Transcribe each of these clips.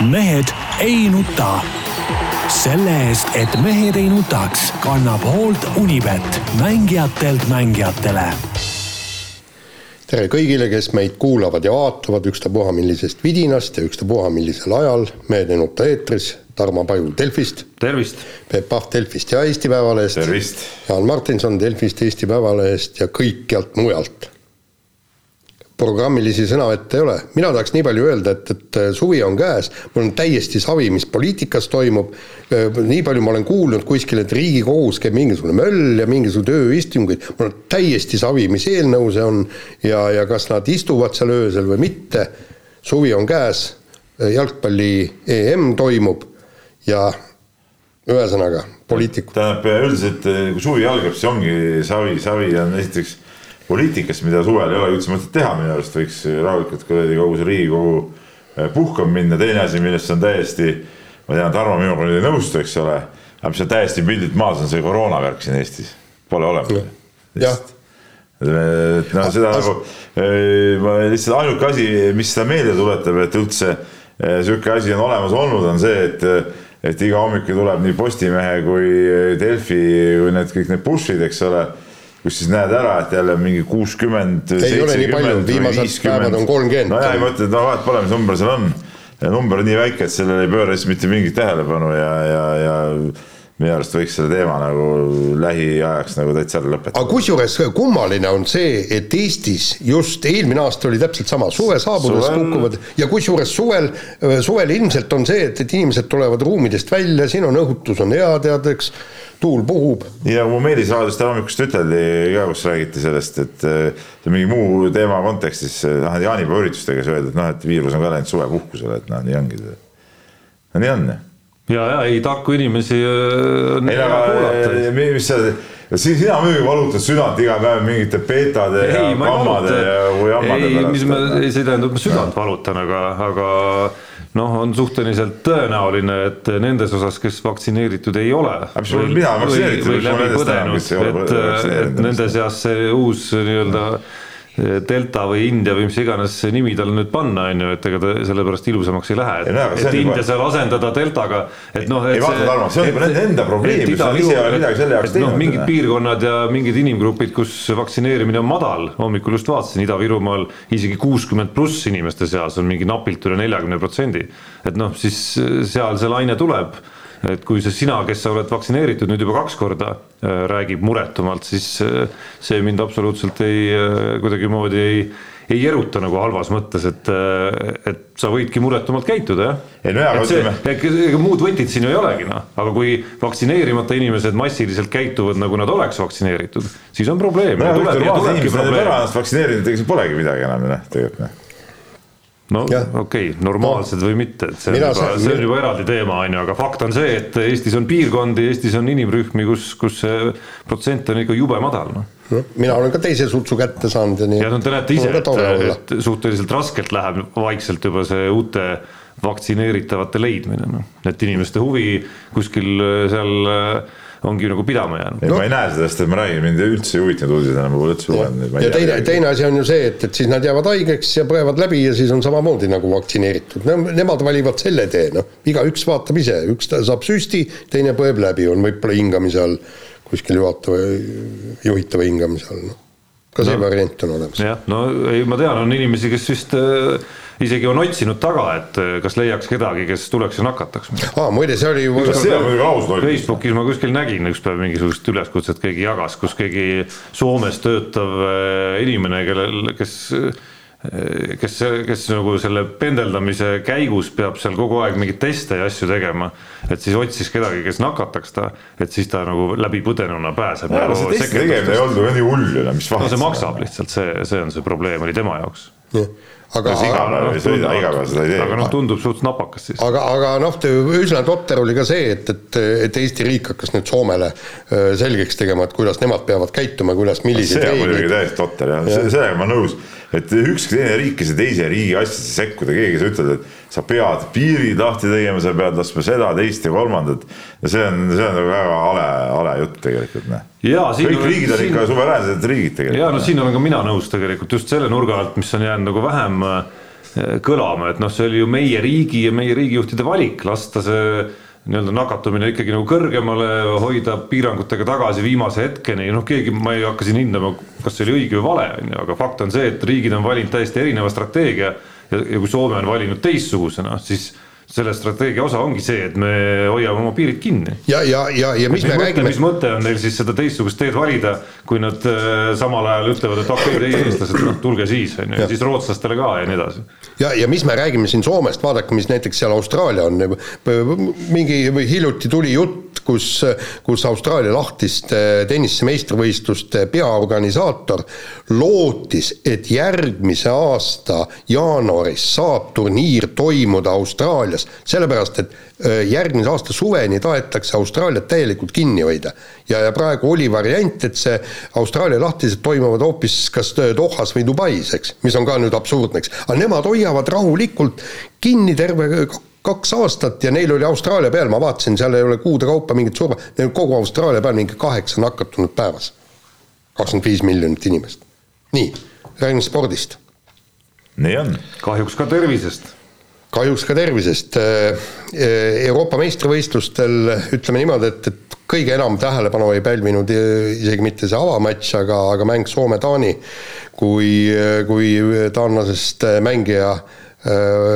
mehed ei nuta. selle eest, et mehed ei nutaks, kannab hoolt Unibet, mängijatelt mängijatele. tere kõigile, kes meid kuulavad ja vaatavad ükstapuha millisest vidinast ja ükstapuha millisel ajal. mehed ei nuta eetris, Tarmo Paju Delfist. tervist. Peep Pahv Delfist ja Eesti Päevalehest. tervist. Jaan Martinson Delfist, Eesti Päevalehest ja kõikjalt mujalt programmilisi sõnavõtte ei ole, mina tahaks nii palju öelda, et, et suvi on käes, mul on täiesti savi, mis poliitikas toimub, nii palju ma olen kuulnud kuskil, et Riigikogus käib mingisugune möll ja mingisugune ööistungeid, mul on täiesti savi, mis eelnõu see on ja, ja kas nad istuvad seal öösel või mitte, suvi on käes, jalgpalli EM toimub ja ühesõnaga, poliitikud. tähendab, üldiselt kui suvi algab, siis ongi savi, savi on esiteks poliitikast, mida suvel ei ole üldse mõtet teha, minu arust võiks rahulikult kuradi kogu see Riigikogu eh, puhkama minna, teine asi, millest on täiesti, ma tean, Tarmo minuga nüüd ei nõustu, eks ole, aga mis on täiesti pildilt maas, on see koroonavärk siin Eestis, pole olemas. jah. Noh, seda nagu, ma lihtsalt ainuke asi, mis seda meelde tuletab, et üldse eh, sihuke asi on olemas olnud, on see, et et iga hommik tuleb nii Postimehe kui Delfi kui need kõik need push'id, eks ole kus siis näed ära, et jälle mingi kuuskümmend. ei ole nii palju, viimased päevad on kolmkümmend. no ja, ma ütlen, et no vahet pole, mis number seal on. number on nii väike, et sellele ei pööra siis mitte mingit tähelepanu ja, ja, ja minu arust võiks selle teema nagu lähiajaks nagu täitsa ära lõpetada. aga kusjuures kummaline on see, et Eestis just eelmine aasta oli täpselt sama, suve saabudes suvel... kukuvad ja kusjuures suvel, suvel ilmselt on see, et, et inimesed tulevad ruumidest välja, siin on õhutus on hea, tead, eks tuul puhub. ja mu Meelis raadios täna hommikust üteldi ka, kus räägiti sellest, et see mingi muu teema kontekstis, noh jaanipäeva üritustega siis öeldi, et noh, et viirus on ka läinud suvepuhkusele, et noh, nii ongi. no nii on ja, ja ei tarku inimesi äh, ei, aga mis sa, sina muidugi valutad südant iga päev mingite beetade ei, ja gammade ja jammade pärast. ei, see tähendab, ma südant valutan, aga, aga noh, on suhteliselt tõenäoline, et nendes osas, kes vaktsineeritud ei ole. või, või, või et, et nende seas see uus nii-öelda delta või India või mis iganes nimi talle nüüd panna, on ju, et ega ta sellepärast ilusamaks ei lähe, et, et India juba... seal asendada deltaga, et noh. ei vaata, Tarmo, see on juba nende enda probleem, ise ei ole midagi selle jaoks teinud. noh, mingid piirkonnad ja mingid inimgrupid, kus vaktsineerimine on madal, hommikul just vaatasin Ida-Virumaal isegi kuuskümmend pluss inimeste seas on mingi napilt üle neljakümne protsendi. et noh, siis seal see laine tuleb et kui see sina, kes sa oled vaktsineeritud nüüd juba kaks korda, äh, räägib muretumalt, siis äh, see mind absoluutselt ei, äh, kuidagimoodi ei ei eruta nagu halvas mõttes, et, et sa võidki muretumalt käituda, jah. ei no jaa, aga ütleme. ega muud võtit siin ju ei olegi, noh, aga kui vaktsineerimata inimesed massiliselt käituvad, nagu nad oleks vaktsineeritud, siis on probleem. vaktsineerinud, ega seal polegi midagi enam, noh, tegelikult noh no okei okay,, normaalsed no. või mitte, et see on, juba, see on juba eraldi teema, on ju, aga fakt on see, et Eestis on piirkondi, Eestis on inimrühmi, kus, kus see protsent on ikka jube madal, noh no,. mina olen ka teise sutsu kätte saanud ja nii. ja no te näete ise, et, et suhteliselt raskelt läheb vaikselt juba see uute vaktsineeritavate leidmine, noh, et inimeste huvi kuskil seal äh, ongi nagu pidama jäänud. No, ma ei näe seda, sest et ma räägin, mind üldse ei huvitanud uudised enam, ma pole üldse lugenud. ja teine, teine asi on ju see, et, et siis nad jäävad haigeks ja põevad läbi ja siis on samamoodi nagu vaktsineeritud no,. Nemad valivad selle tee, noh, igaüks vaatab ise, üks saab süsti, teine põeb läbi, on võib-olla hingamise all kuskil juhatava, juhitava hingamise all, noh. ka see no, variant on olemas. jah, no ei, ma tean, on inimesi, kes vist äh, isegi on otsinud taga, et eh, kas leiaks kedagi, kes tuleks ja nakataks. aa, muide, see oli ju. Facebookis ma kuskil nägin ükspäev mingisugust üleskutset keegi jagas, kus keegi Soomes töötav eh, inimene, kellel, kes eh, kes, kes nagu selle pendeldamise käigus peab seal kogu aeg mingeid teste ja asju tegema, et siis otsis kedagi, kes nakataks ta, et siis ta nagu läbipõdenuna pääseb. aga see testi tegemine ei olnud ju nii hull ju, mis vahet. no see maksab lihtsalt, see, see on see probleem oli tema jaoks aga. tee. aga noh, tundub suht napakas siis. aga, aga noh, üsna totter oli ka see, et, et, et Eesti riik hakkas nüüd Soomele selgeks tegema, et kuidas nemad peavad käituma, kuidas, milliseid reegleid. see on muidugi täiesti totter jah ja., sellega ma nõus et ükski teine riik ei saa teise riigi asjadesse sekkuda, keegi ei saa ütelda, et sa pead piirid lahti tegema, sa pead laskma seda, teist ja kolmandat. ja see on, see on nagu väga hale, hale jutt tegelikult, noh. kõik on, riigid on siin... ikka suveräänsed riigid tegelikult. ja no siin olen ka mina nõus tegelikult just selle nurga alt, mis on jäänud nagu vähem kõlama, et noh, see oli ju meie riigi ja meie riigijuhtide valik lasta see nii-öelda nakatumine ikkagi nagu kõrgemale, hoida piirangutega tagasi viimase hetkeni, noh, keegi, ma ei hakka siin hindama, kas see oli õige või vale, on ju, aga fakt on see, et riigid on valinud täiesti erineva strateegia ja, ja kui Soome on valinud teistsugusena, siis selle strateegia osa ongi see, et me hoiame oma piirid kinni. ja, ja, ja, ja mis, mis me mõte, räägime. mis mõte on neil siis seda teistsugust teed valida, kui nad äh, samal ajal ütlevad, et okei okay,, teie eestlased, noh tulge siis on ju, siis rootslastele ka ja nii edasi. ja, ja mis me räägime siin Soomest, vaadake, mis näiteks seal Austraalia on, mingi hiljuti tuli jutt kus, kus Austraalia lahtiste tennise meistrivõistluste peaorganisaator lootis, et järgmise aasta jaanuaris saab turniir toimuda Austraalias, sellepärast et järgmise aasta suveni tahetakse Austraaliat täielikult kinni hoida. ja, ja praegu oli variant, et see Austraalia lahtised toimuvad hoopis kas Dohas või Dubais, eks, mis on ka nüüd absurdne, eks, aga nemad hoiavad rahulikult kinni terve kaks aastat ja neil oli Austraalia peal, ma vaatasin, seal ei ole kuude kaupa mingit surma, neil kogu Austraalia peal mingi kaheksa nakatunud päevas. kakskümmend viis miljonit inimest. nii, räägin spordist. nii on. kahjuks ka tervisest. kahjuks ka tervisest. Euroopa meistrivõistlustel ütleme niimoodi, et, et kõige enam tähelepanu ei pälvinud isegi mitte see avamatš, aga, aga mäng Soome-Taani, kui, kui taanlasest mängija Äh,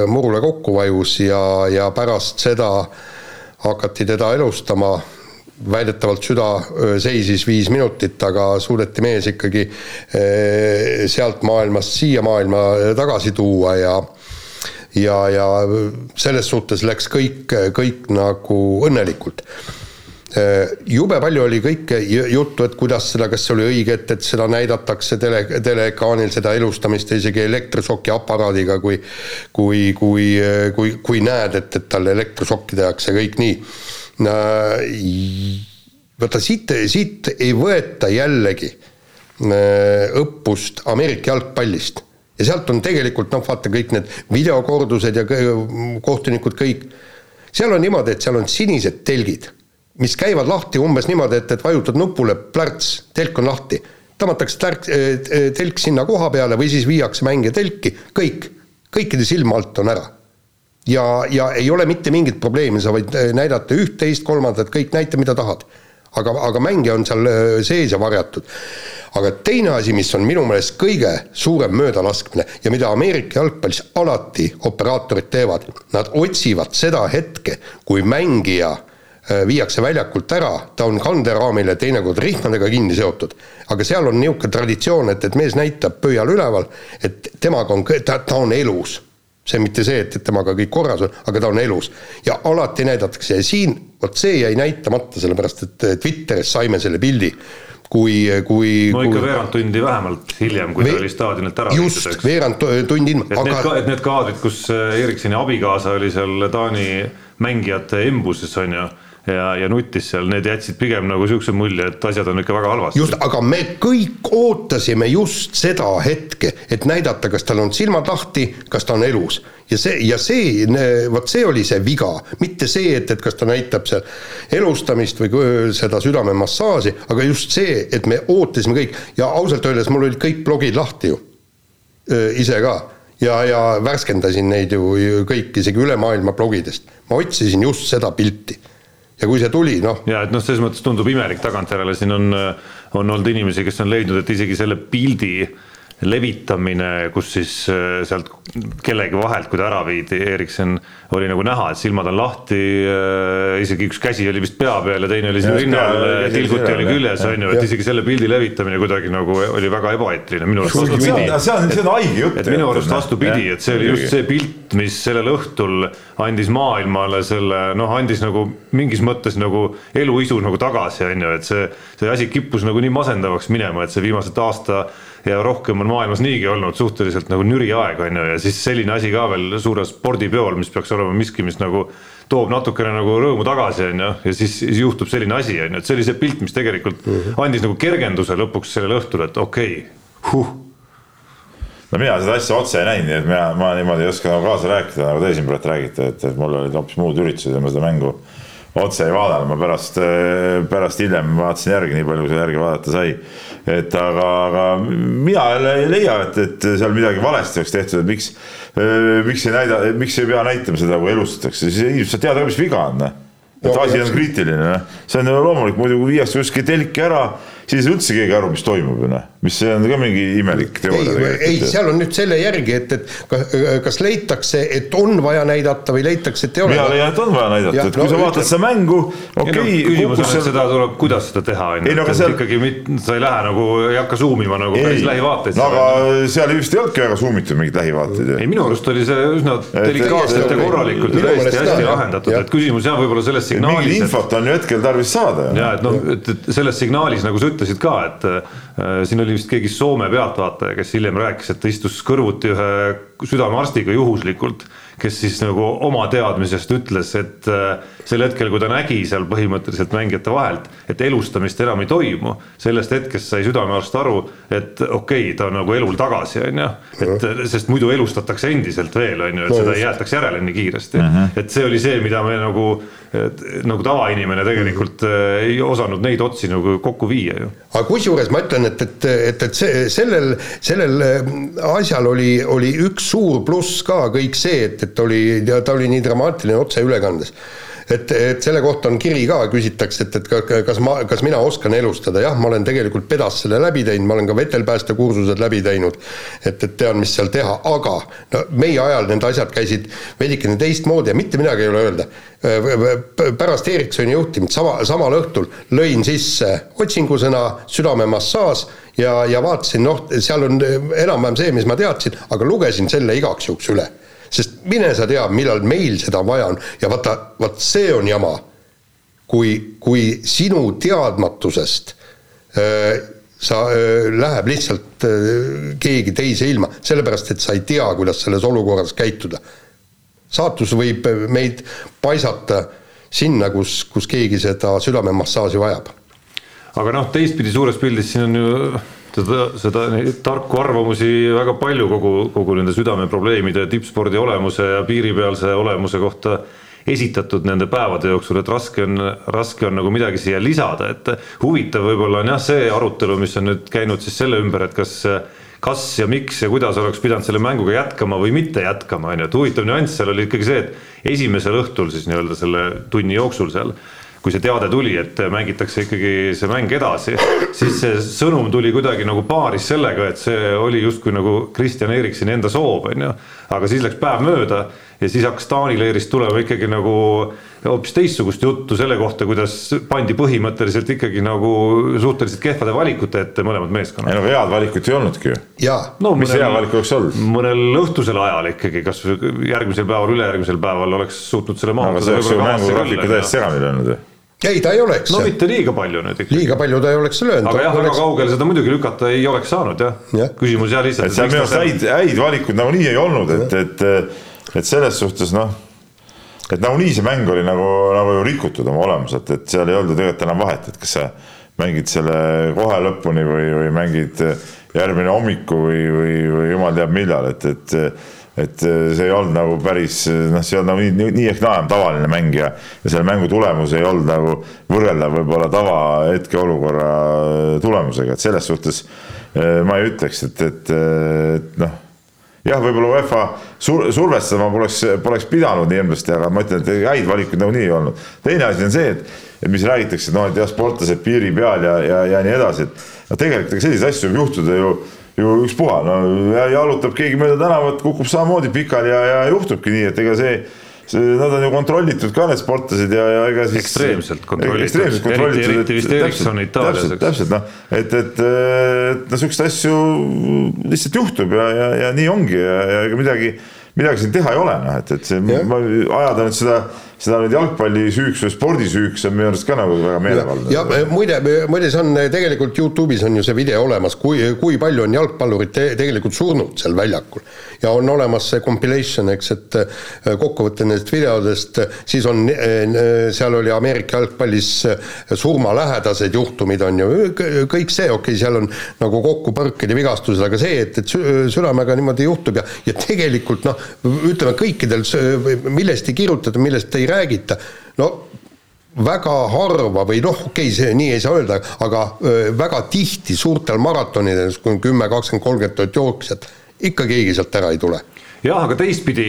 murule kokku vajus ja, ja pärast seda hakati teda elustama, väidetavalt süda seisis viis minutit, aga suudeti mees ikkagi sealt maailmast siia maailma tagasi tuua ja ja, ja selles suhtes läks kõik, kõik nagu õnnelikult. Äh, jube palju oli kõike juttu, et kuidas seda, kas see oli õige, et, et seda näidatakse tele, teleekraanil, seda elustamist isegi elektrišoki aparaadiga, kui kui, kui, kui, kui näed, et, et talle elektrišokki tehakse, kõik nii. vaata siit, siit ei võeta jällegi äh, õppust Ameerika jalgpallist. Ja sealt on tegelikult noh, vaata kõik need videokordused ja kohtunikud kõik, seal on niimoodi, et seal on sinised telgid mis käivad lahti umbes niimoodi, et, et vajutad nupule, plärts, telk on lahti. tõmmatakse tärk, eh, telk sinna koha peale või siis viiakse mängija telki, kõik, kõikide silma alt on ära. ja, ja ei ole mitte mingit probleemi, sa võid eh, näidata üht, teist, kolmandat, kõik näita, mida tahad. aga, aga mängija on seal eh, sees ja varjatud. aga teine asi, mis on minu meelest kõige suurem möödalaskmine ja mida Ameerika jalgpallis alati operaatorid teevad, nad otsivad seda hetke, kui mängija Äh, viiakse väljakult ära, ta on kanderaamile teinekord rihmadega kinni seotud. aga seal on niisugune traditsioon, et, et mees näitab pöial üleval, et temaga on, ta, ta on elus. see mitte see, et, et temaga kõik korras on, aga ta on elus. ja alati näidatakse ja siin, vot see jäi näitamata, sellepärast et Twitteris saime selle pildi kui, kui no ikka kui... veerand tundi vähemalt hiljem, kui Ve... ta oli staadionilt ära just, viidud, eks. veerand tundi ilma. aga... need, et need kaadrid, kus Eriksoni abikaasa oli seal Taani mängijate embuses, on ju ja, ja nuttis seal, need jätsid pigem nagu niisuguse mulje, et asjad on ikka väga halvasti. just, aga me kõik ootasime just seda hetke, et näidata, kas tal on silmad lahti, kas ta on elus. ja see, ja see, vot see oli see viga, mitte see, et, et kas ta näitab seal elustamist või seda südamemassaaži, aga just see, et me ootasime kõik ja ausalt öeldes mul olid kõik blogid lahti ju, ise ka ja, ja värskendasin neid ju, kõik, isegi üle maailma blogidest. ma otsisin just seda pilti ja kui see tuli, noh. ja et noh, selles mõttes tundub imelik tagantjärele, siin on, on olnud inimesi, kes on leidnud, et isegi selle pildi levitamine, kus siis äh, sealt kellegi vahelt, kui ta ära viidi, Erikson oli nagu näha, et silmad on lahti, äh, isegi üks käsi oli vist pea peal ja teine oli siin rinnal, tilguti oli küljes, on ju, et isegi selle pildi levitamine kuidagi nagu oli väga ebaeetiline minu arust vastupidi. see on, see on haige jutt. et minu arust vastupidi, et see oli just see pilt, mis sellel õhtul andis maailmale selle noh, andis nagu mingis mõttes nagu eluisu nagu tagasi, on ju, et see, see asi kippus nagu nii masendavaks minema, et see viimased aasta ja rohkem on maailmas niigi olnud suhteliselt nagu nüri aeg, on ju, ja siis selline asi ka veel suurel spordipeol, mis peaks olema miski, mis nagu toob natukene nagu rõõmu tagasi, on ju, ja siis, juhtub selline asi, on ju, et see oli see pilt, mis tegelikult mhm. andis nagu kergenduse lõpuks sellel õhtul, et okei okay,, huh no mina seda asja otse ei näinud, nii et mina, ma niimoodi ei oska nagu kaasa rääkida, nagu te siin praegu räägite, et, et mul olid hoopis muud üritused ja ma seda mängu otse ei vaadanud, ma pärast, pärast hiljem vaatasin järgi, nii palju kui seal järgi vaadata sai. et aga, aga mina ei leia, et, et seal midagi valesti oleks tehtud, et miks, miks ei näida, miks ei pea näitama seda, kui elustatakse, siis inimesed saavad teada, mis viga on. Noh. et no, asi on kriitiline, noh. see on loomulik, muidu kui viiakse kuskil telki ära siis ei üldse keegi aru, mis toimub ju noh, mis see on ka mingi imelik teooria. ei, ei, seal on nüüd selle järgi, et, et kas, leitakse, et on vaja näidata või leitakse, et ei ole. mina leian, et on vaja näidata, et kui no, sa vaatad ütleb... seda mängu, okei okay, no,. küsimus on, et seda tuleb, kuidas seda teha, on ju, et seal... ikkagi mit, sa ei lähe nagu, ei hakka zoom ima nagu ei, päris lähivaateid. no aga seal vist ei olnudki väga zoom itud mingeid lähivaateid ei, minu arust oli see üsna delikaatselt ja korralikult ja täiesti hästi lahendatud, et küsimus jah, võib-olla selles signaalis. mingit infot on ju hetkel tarvis saada. ja et noh, et selles signaalis, nagu sa ütlesid ka, et siin oli vist keegi Soome pealtvaataja, kes hiljem rääkis, et ta istus kõrvuti ühe südamearstiga juhuslikult kes siis nagu oma teadmisest ütles, et äh, sel hetkel, kui ta nägi seal põhimõtteliselt mängijate vahelt, et elustamist enam ei toimu, sellest hetkest sai südamearst aru, et okei okay,, ta on nagu elul tagasi, on ju. et sest muidu elustatakse endiselt veel, on ju, et seda ei jäetaks järele nii kiiresti. -huh. et see oli see, mida me nagu, nagu tavainimene tegelikult äh, ei osanud neid otsi nagu kokku viia ju. aga kusjuures ma ütlen, et, et, et, et see, sellel, sellel äh, asjal oli, oli üks suur pluss ka kõik see, et, et oli, ta oli nii dramaatiline otseülekandes. et, et selle kohta on kiri ka, küsitakse, et, et kas ma, kas mina oskan elustada, jah, ma olen tegelikult pedas selle läbi teinud, ma olen ka vetelpäästekursused läbi teinud, et, et tean, mis seal teha, aga no meie ajal need asjad käisid veidikene teistmoodi ja mitte midagi ei ole öelda. pärast Ericssoni juhtimist sama, samal õhtul lõin sisse otsingusõna südamemassaaž ja, ja vaatasin, noh, seal on enam-vähem see, mis ma teadsin, aga lugesin selle igaks juhuks üle sest mine sa tea, millal meil seda vaja on ja vaata, vaat see on jama. kui, kui sinu teadmatusest öö, äh, sa äh, läheb lihtsalt äh, keegi teise ilma, sellepärast et sa ei tea, kuidas selles olukorras käituda. saatus võib meid paisata sinna, kus, kus keegi seda südamemassaaži vajab. aga noh, teistpidi suures pildis siin on ju seda, seda neid tarku arvamusi väga palju kogu, kogu nende südameprobleemide, tippspordi olemuse ja piiripealse olemuse kohta esitatud nende päevade jooksul, et raske on, raske on nagu midagi siia lisada, et huvitav võib-olla on jah, see arutelu, mis on nüüd käinud siis selle ümber, et kas kas ja miks ja kuidas oleks pidanud selle mänguga jätkama või mitte jätkama, on ju, et huvitav nüanss seal oli ikkagi see, et esimesel õhtul siis nii-öelda selle tunni jooksul seal kui see teade tuli, et mängitakse ikkagi see mäng edasi, siis see sõnum tuli kuidagi nagu paaris sellega, et see oli justkui nagu Kristjan Eriksoni enda soov, on ju. aga siis läks päev mööda ja siis hakkas Taani leerist tulema ikkagi nagu hoopis teistsugust juttu selle kohta, kuidas pandi põhimõtteliselt ikkagi nagu suhteliselt kehvade valikute ette mõlemad meeskonnad. ei no head valikut ei olnudki ju. no mis mõnel, hea valik oleks olnud? mõnel õhtusel ajal ikkagi, kas järgmisel päeval, ülejärgmisel päeval oleks suutnud selle maha. aga see oleks ju mängugraafiku täiesti segamini löönud ju ei, ta ei oleks. no mitte liiga palju nüüd ikkagi. liiga palju ta ei oleks löönud. aga jah, väga oleks... kaugele seda muidugi lükata ei oleks saanud jah ja.. küsimus jah lihtsalt. et seal minu arust häid, häid valikuid nagunii ei olnud, et, et, et selles suhtes noh, et nagunii see mäng oli nagu, nagu ju rikutud oma olemuselt, et seal ei olnud ju tegelikult enam vahet, et kas sa mängid selle kohe lõpuni või, või mängid järgmine hommiku või, või, või jumal teab millal, et, et et see ei olnud nagu päris noh, see ei olnud nagu nii, nii ehk naa tavaline mäng ja, selle mängu tulemus ei olnud nagu võrreldav võib-olla tavahetke olukorra tulemusega, et selles suhtes äh, ma ei ütleks, et, et, et noh jah, võib-olla UEFA sur survestama poleks, poleks pidanud nii hirmsasti, aga ma ütlen, et häid valikuid nagunii ei olnud. teine asi on see, et, et mis räägitakse, et noh, et jah, sportlased piiri peal ja, ja, ja nii edasi, et no tegelikult ega selliseid asju võib juhtuda ju ju ükspuha, no jalutab keegi mööda tänavat, kukub samamoodi pikali ja, ja juhtubki nii, et ega see nad on ju kontrollitud ka need sportlased ja, ja ega siis. ekstreemselt kontrollitud. ekstreemselt kontrollitud. eriti, vist Erikson Itaalias. täpselt, täpselt noh, et, et, et noh, siukseid asju lihtsalt juhtub ja, ja, ja nii ongi ja, ja ega midagi, midagi siin teha ei ole, noh, et, et see, ma ajada nüüd seda seda nüüd jalgpallisüüks või spordisüüks on minu arust ka nagu väga meelevaldne. ja muide, muide, see on tegelikult Youtube'is on ju see video olemas, kui, kui palju on jalgpallurid te, tegelikult surnud seal väljakul. ja on olemas see compilation, eks, et äh, kokkuvõte nendest videodest, siis on, äh, seal oli Ameerika jalgpallis äh, surmalähedased juhtumid on ju, kõik see, okei okay,, seal on nagu kokkupõrked ja vigastused, aga see, et, et südamega niimoodi juhtub ja, ja tegelikult noh, ütleme kõikidel millest ei kirjutada, millest ei räägita, no väga harva või noh, okei okay,, see nii ei saa öelda, aga öö, väga tihti suurtel maratonidel, kui on kümme, kakskümmend, kolmkümmend tuhat jooksjat, ikka keegi sealt ära ei tule. Jah, aga teistpidi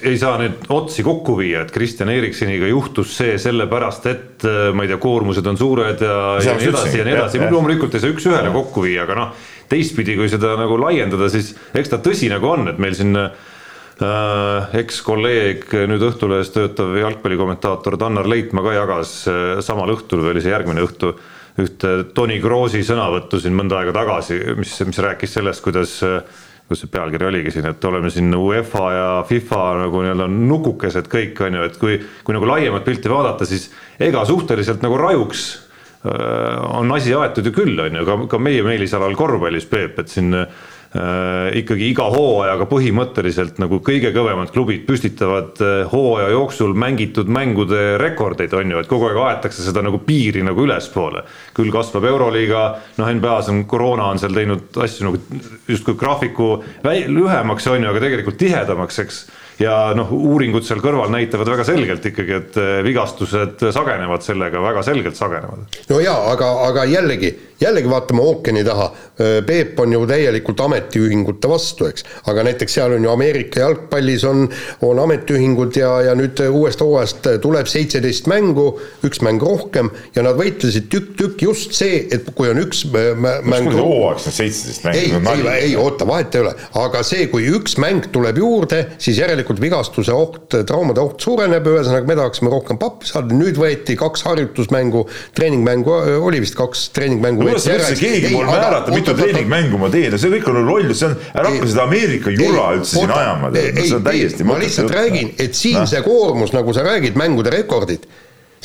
ei saa nüüd otsi kokku viia, et Kristjan Erikseniga juhtus see sellepärast, et ma ei tea, koormused on suured ja, ja nii edasi ja nii edasi, loomulikult ei saa üks-ühele kokku viia, aga noh, teistpidi, kui seda nagu laiendada, siis eks ta tõsi nagu on, et meil siin Äh, ekskolleeg, nüüd Õhtulehes töötav jalgpallikommentaator Dannar Leitmaa ka jagas äh, samal õhtul või oli see järgmine õhtu ühte Toni Kroosi sõnavõttu siin mõnda aega tagasi, mis, mis rääkis sellest, kuidas kuidas see pealkiri oligi siin, et oleme siin UEFA ja FIFA nagu nii-öelda nukukesed kõik on ju, et kui, kui nagu laiemat pilti vaadata, siis ega suhteliselt nagu rajuks äh, on asi aetud ju küll, on ju, ka, ka meie meelisalal korvpallis, Peep, et siin Äh, ikkagi iga hooajaga põhimõtteliselt nagu kõige kõvemad klubid püstitavad äh, hooaja jooksul mängitud mängude rekordeid, on ju, et kogu aeg aetakse seda nagu piiri nagu ülespoole. küll kasvab Euroliiga, noh, NBA-s on koroona on seal teinud asju nagu justkui graafiku lühemaks, on ju, aga tegelikult tihedamaks, eks ja noh, uuringud seal kõrval näitavad väga selgelt ikkagi, et eh, vigastused sagenevad sellega, väga selgelt sagenevad. no jaa, aga, aga jällegi, jällegi vaatame ookeani taha. Peep on ju täielikult ametiühingute vastu, eks, aga näiteks seal on ju Ameerika jalgpallis on, on ametiühingud ja, ja nüüd uuest hooajast tuleb seitseteist mängu, üks mäng rohkem ja nad võitlesid tükk-tükk just see, et kui on üks mäng. hooajaks need seitseteist mängu? ei, ei, ei oota, vahet ei ole, aga see, kui üks mäng tuleb juurde, siis järelikult tegelikult vigastuse oht, traumade oht suureneb, ühesõnaga me tahaksime rohkem pappi saada, nüüd võeti kaks harjutusmängu, treeningmängu, oli vist kaks treeningmängu no, kuidas üldse keegi mul määrata, mitu treeningmängu ma teen, see kõik on loll, see on, ära hakka seda Ameerika jura ei, üldse siin ajama, see on täiesti ma lihtsalt räägin, et siin no. see koormus, nagu sa räägid, mängude rekordid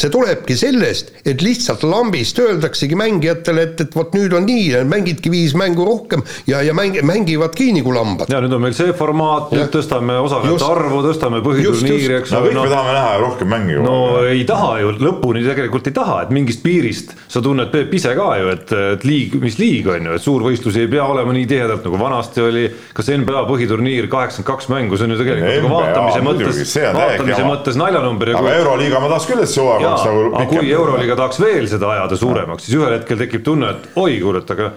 see tulebki sellest, et lihtsalt lambist öeldaksegi mängijatele, et, et vot nüüd on nii, mängidki viis mängu rohkem ja, ja mäng, mängivadki nagu lambad. ja nüüd on meil see formaat, nüüd tõstame osalejate arvu, tõstame põhiturniiri, eks ole. no kõik no, me tahame näha rohkem mänge. no ei taha ju, lõpuni tegelikult ei taha, et mingist piirist sa tunned Peep ise ka ju, et, et liig, mis liig on ju, et suurvõistlusi ei pea olema nii tihedalt nagu vanasti oli. kas NBA põhiturniir kaheksakümmend kaks mängu, see on ju tegelikult NBA, nagu vaatamise mõttes, vaatamise mõttes naljanumber. aga Euroliiga ma tahaks küll, et see hooaeg oleks nagu pikem. kui Euroliiga tahaks veel seda ajada suuremaks, siis ühel hetkel tekib tunne, et oi, et aga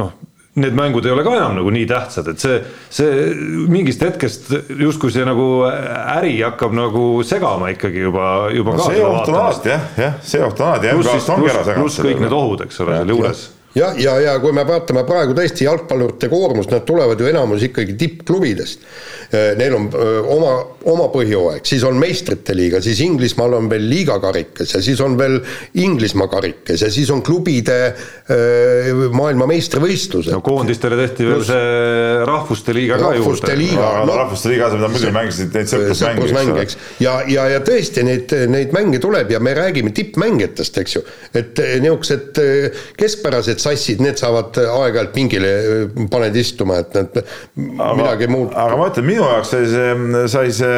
noh need mängud ei ole ka enam nagu nii tähtsad, et see, see mingist hetkest justkui see nagu äri hakkab nagu segama ikkagi juba, juba no,. see oht on alati jah, jah, see oht on alati. pluss siis, pluss kõik need ohud, eks ole, seal juures jah, ja, ja, ja kui me vaatame praegu tõesti jalgpallurite koormust, nad tulevad ju enamus ikkagi tippklubidest. Äh, neil on öö, äh, oma, oma põhjooaeg, siis on meistrite liiga, siis Inglismaal on veel liigakarikas ja siis on veel Inglismaa karikas ja siis on klubide äh, maailmameistrivõistlused. no koondistele tehti veel see rahvuste liiga ka rahvuste juurde. liiga, no, rahvuste liiga, mida muidu mängisid neid sõprusmänge, eks. ja, ja, ja tõesti neid, neid mänge tuleb ja me räägime tippmängijatest, eks ju, et niisugused keskpärased sassid, need saavad aeg-ajalt pingile, paned istuma, et nad midagi muud. aga ma ütlen, minu jaoks sai see, sai see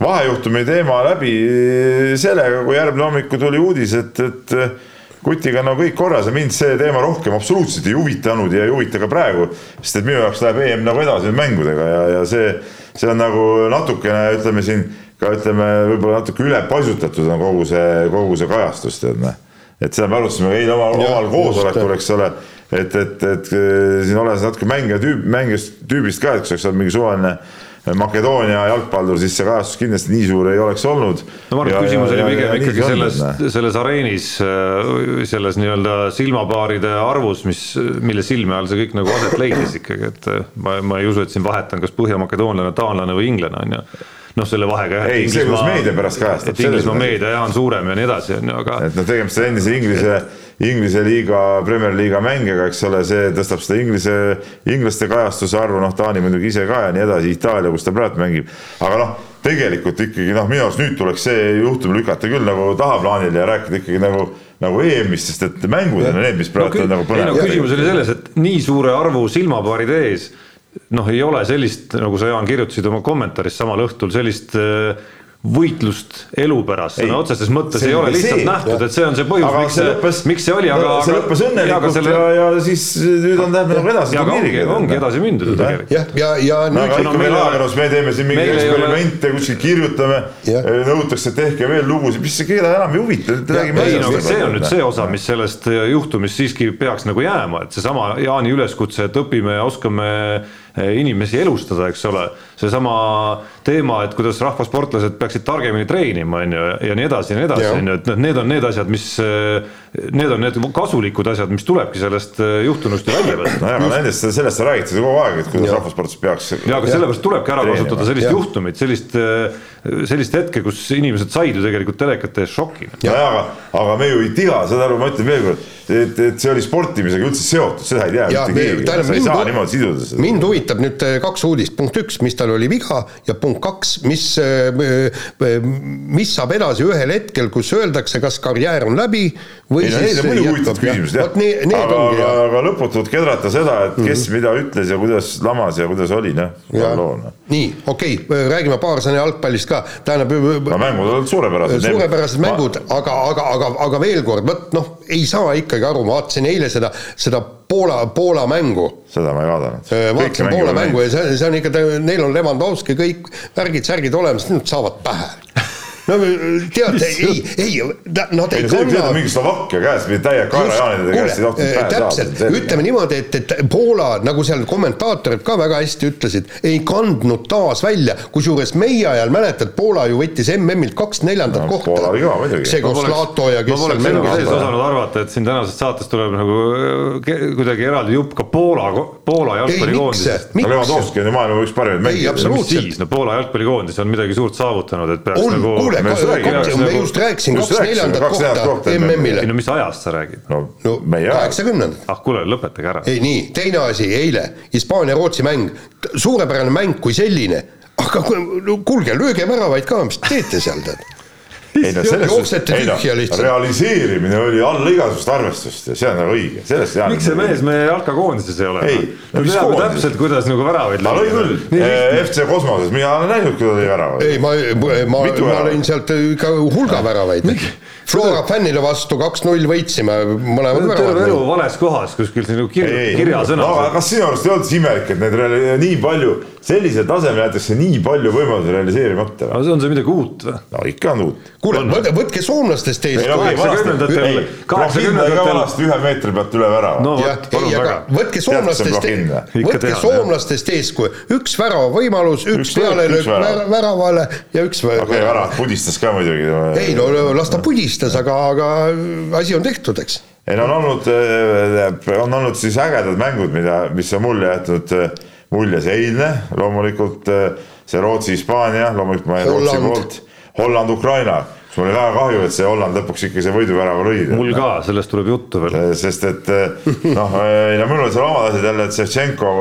vahejuhtumi teema läbi. Sellega, kui järgmine hommikul tuli uudis, et, et kutiga on no kõik korras ja mind see teema rohkem absoluutselt ei huvitanud ja ei huvita ka praegu, sest et minu jaoks läheb EM nagu edasi mängudega ja, ja see, see on nagu natukene, ütleme siin ka ütleme, võib-olla natuke ülepaisutatud on kogu see, kogu see kajastus, tead noh. Et seda me arutasime eile omal, omal koosolekul, eks ole, et, et, et siin olles natuke mängija tüüp, mängijast tüübist ka, et oleks olnud mingi suvaline Makedoonia jalgpallur, siis see kajastus kindlasti nii suur ei oleks olnud. no ma arvan, et küsimus oli pigem ikkagi selles, selles areenis, selles nii-öelda silmapaaride arvus, mis, mille silme all see kõik nagu aset leidis ikkagi, et ma, ma ei usu, et siin vahet on, kas põhjamakedoonlane, taanlane või inglane on ju noh, selle vahega. ei, see, kuidas meedia pärast kajastab. et Inglismaa meedia jah, on suurem ja nii edasi, on ju, aga. et noh, tegemist on endise Inglise, Inglise liiga, Premier liiga mängijaga, eks ole, see tõstab seda Inglise, inglaste kajastuse arvu, noh, Taani muidugi ise ka ja nii edasi, Itaalia, kus ta praegu mängib. aga noh, tegelikult ikkagi noh, minu arust nüüd tuleks see juhtum lükata küll nagu tahaplaanile ja rääkida ikkagi nagu nagu EM-ist, sest et mängud on need, mis praegu no, on nagu põnevad. No, küsimus oli selles, et nii suure arvu silmapaaride ees noh, ei ole sellist, nagu sa, Jaan, kirjutasid oma kommentaaris samal õhtul, sellist äh, võitlust elu pärast, sõna otseses mõttes ei ole lihtsalt see, nähtud, et see on see põhjus, miks see, lõppes, miks see oli, aga. see lõppes õnnelikult ja, selle... ja, ja siis nüüd on tähendab nagu edasi. ongi, ongi edasi mindud ju tegelikult. jah, ja, ja, ja. aga ikka meil ajakirjandus, me teeme siin mingeid eksperimente kuskil kirjutame, nõutakse, et tehke veel lugusid, mis see keda enam ei huvita, räägime asjast. see on nüüd see osa, mis sellest juhtumist siiski peaks nagu jääma, et seesama Jaani üleskutse, et õpime ja oskame Eh, inimesi elustada, eks ole. seesama teema, et kuidas rahvasportlased peaksid targemini treenima, on ju, ja nii edasi ja nii edasi, on ju, et noh, need on need asjad, mis. Need on need kasulikud asjad, mis tulebki sellest eh, juhtunust ju välja võtta. nojah, aga nendest, sellest räägid kogu aeg, et kuidas rahvasportlased peaks. ja, aga sellepärast tulebki ära treenima. kasutada sellist ja. juhtumit, sellist, eh, sellist hetke, kus inimesed said ju tegelikult telekate ees šoki. nojah, aga, aga me ju ei tea, saad aru, ma ütlen veel kord, et, et see oli sportimisega üldse seotud, seda ei tea mitte keegi, sa ei saa niimoodi siduda seda. mind huvitab nüüd äh, kaks uudist, punkt üks, mis tal oli viga ja punkt kaks, mis, äh, äh, mis saab edasi ühel hetkel, kus öeldakse, kas karjäär on läbi või ei, siis. Need on muidugi huvitavad küsimused jah, aga, aga, aga lõputult kedrata seda, et kes mm. mida ütles ja kuidas lamas ja kuidas oli, noh. nii, okei okay,, räägime paar sõna jalgpallist ka, tähendab. no mängud olid suurepärased. suurepärased mängud, aga, aga, aga, aga veel kord, vot noh, ei saa ikkagi aru, ma vaatasin eile seda, seda Poola, Poola mängu. seda ma ei vaadanud. vaatasin Poola mängu ja see, see on ikka, neil on Levandovski kõik värgid-särgid olemas, nüüd saavad pähe no tead, ei, ei, nad ei kanna. mingi Slovakkia käes, täie kaerajaanide käest ei tohtinud pähe saada. täpselt, ütleme niimoodi, et, et Poola, nagu seal kommentaatorid ka väga hästi ütlesid, ei kandnud taas välja, kusjuures meie ajal mäletad, Poola ju võttis MM-ilt kaks neljandat no, kohta. see koos Lato ja kes ma poleks elu sees osanud arvata, et siin tänasest saatest tuleb nagu kuidagi eraldi jupp ka Poola, Poola jalgpallikoondisest. Levandovski on ju maailma üks parimaid mängijaid. mis siis, no Poola jalgpallikoondis on midagi suurt saavutanud, et peaks on, nagu. kuule, me just rääkisime kaks neljandat kohta MM-ile. ei no mis ajast sa räägid? no, no kaheksakümnendad. ah kuule, lõpetage ära. ei nii, teine asi, eile Hispaania-Rootsi mäng, suurepärane mäng kui selline, aga kuulge, lööge väravaid ka, mis teete seal tead ei no selles suhtes, ei no realiseerimine oli alla igasugust arvestust ja see on nagu õige, sellest ei miks see mees meie jalkakoondises ei ole? ei, no mis koondises? täpselt, kuidas nagu väravaid lõi. lõi küll, FC Kosmoses, mina olen näinud, kui ta lõi väravaid. ei, ma, ma, ma lõin sealt ikka hulga väravaid. Flora fännile vastu kaks-null võitsime mõlemad väravad. terve elu vales kohas kuskil siin nagu kir kirjasõnas. no aga kas sinu arust ei olnud siis imelik, et need nii palju sellisel tasemel jäetakse nii palju võimalusi realiseerimata. aga see on see midagi uut või? no ikka on uut. kuule, võtke soomlastest eeskuju. kaheksakümnendatel, kaheksakümnendatel. ühe meetri pealt üle värava. no vot, aga võtke soomlastest, võtke soomlastest eeskuju, üks väravavõimalus, üks pealelöök väravale ja üks. okei, värav pudistas ka muidugi. ei no las ta pudistas, aga, aga asi on tehtud, eks ei no on olnud, on olnud siis ägedad mängud, mida, mis on mulle jätnud mulje see eilne, loomulikult äh, see Rootsi-Hispaania, loomulikult ma jäin Rootsi poolt, Holland-Ukraina mul oli väga kahju, et see Holland lõpuks ikka see võiduvärava lõi. mul ka, sellest tuleb juttu veel. Sest et noh, ei no mul on seal omad asjad jälle, et Ševtšenko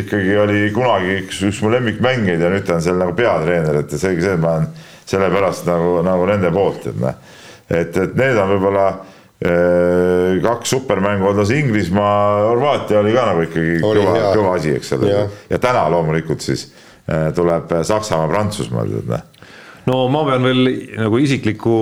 ikkagi oli kunagi üks, üks mu lemmikmängijaid ja nüüd ta on seal nagu peatreener, et selge see, et ma olen sellepärast nagu, nagu nende poolt, et noh. Et, et need on võib-olla Äh, kaks supermängu odas Inglismaa, Horvaatia oli ka nagu ikkagi oli kõva, kõva asi, eks ole. ja täna loomulikult siis äh, tuleb Saksamaa, Prantsusmaa, tead noh. No ma pean veel nagu isikliku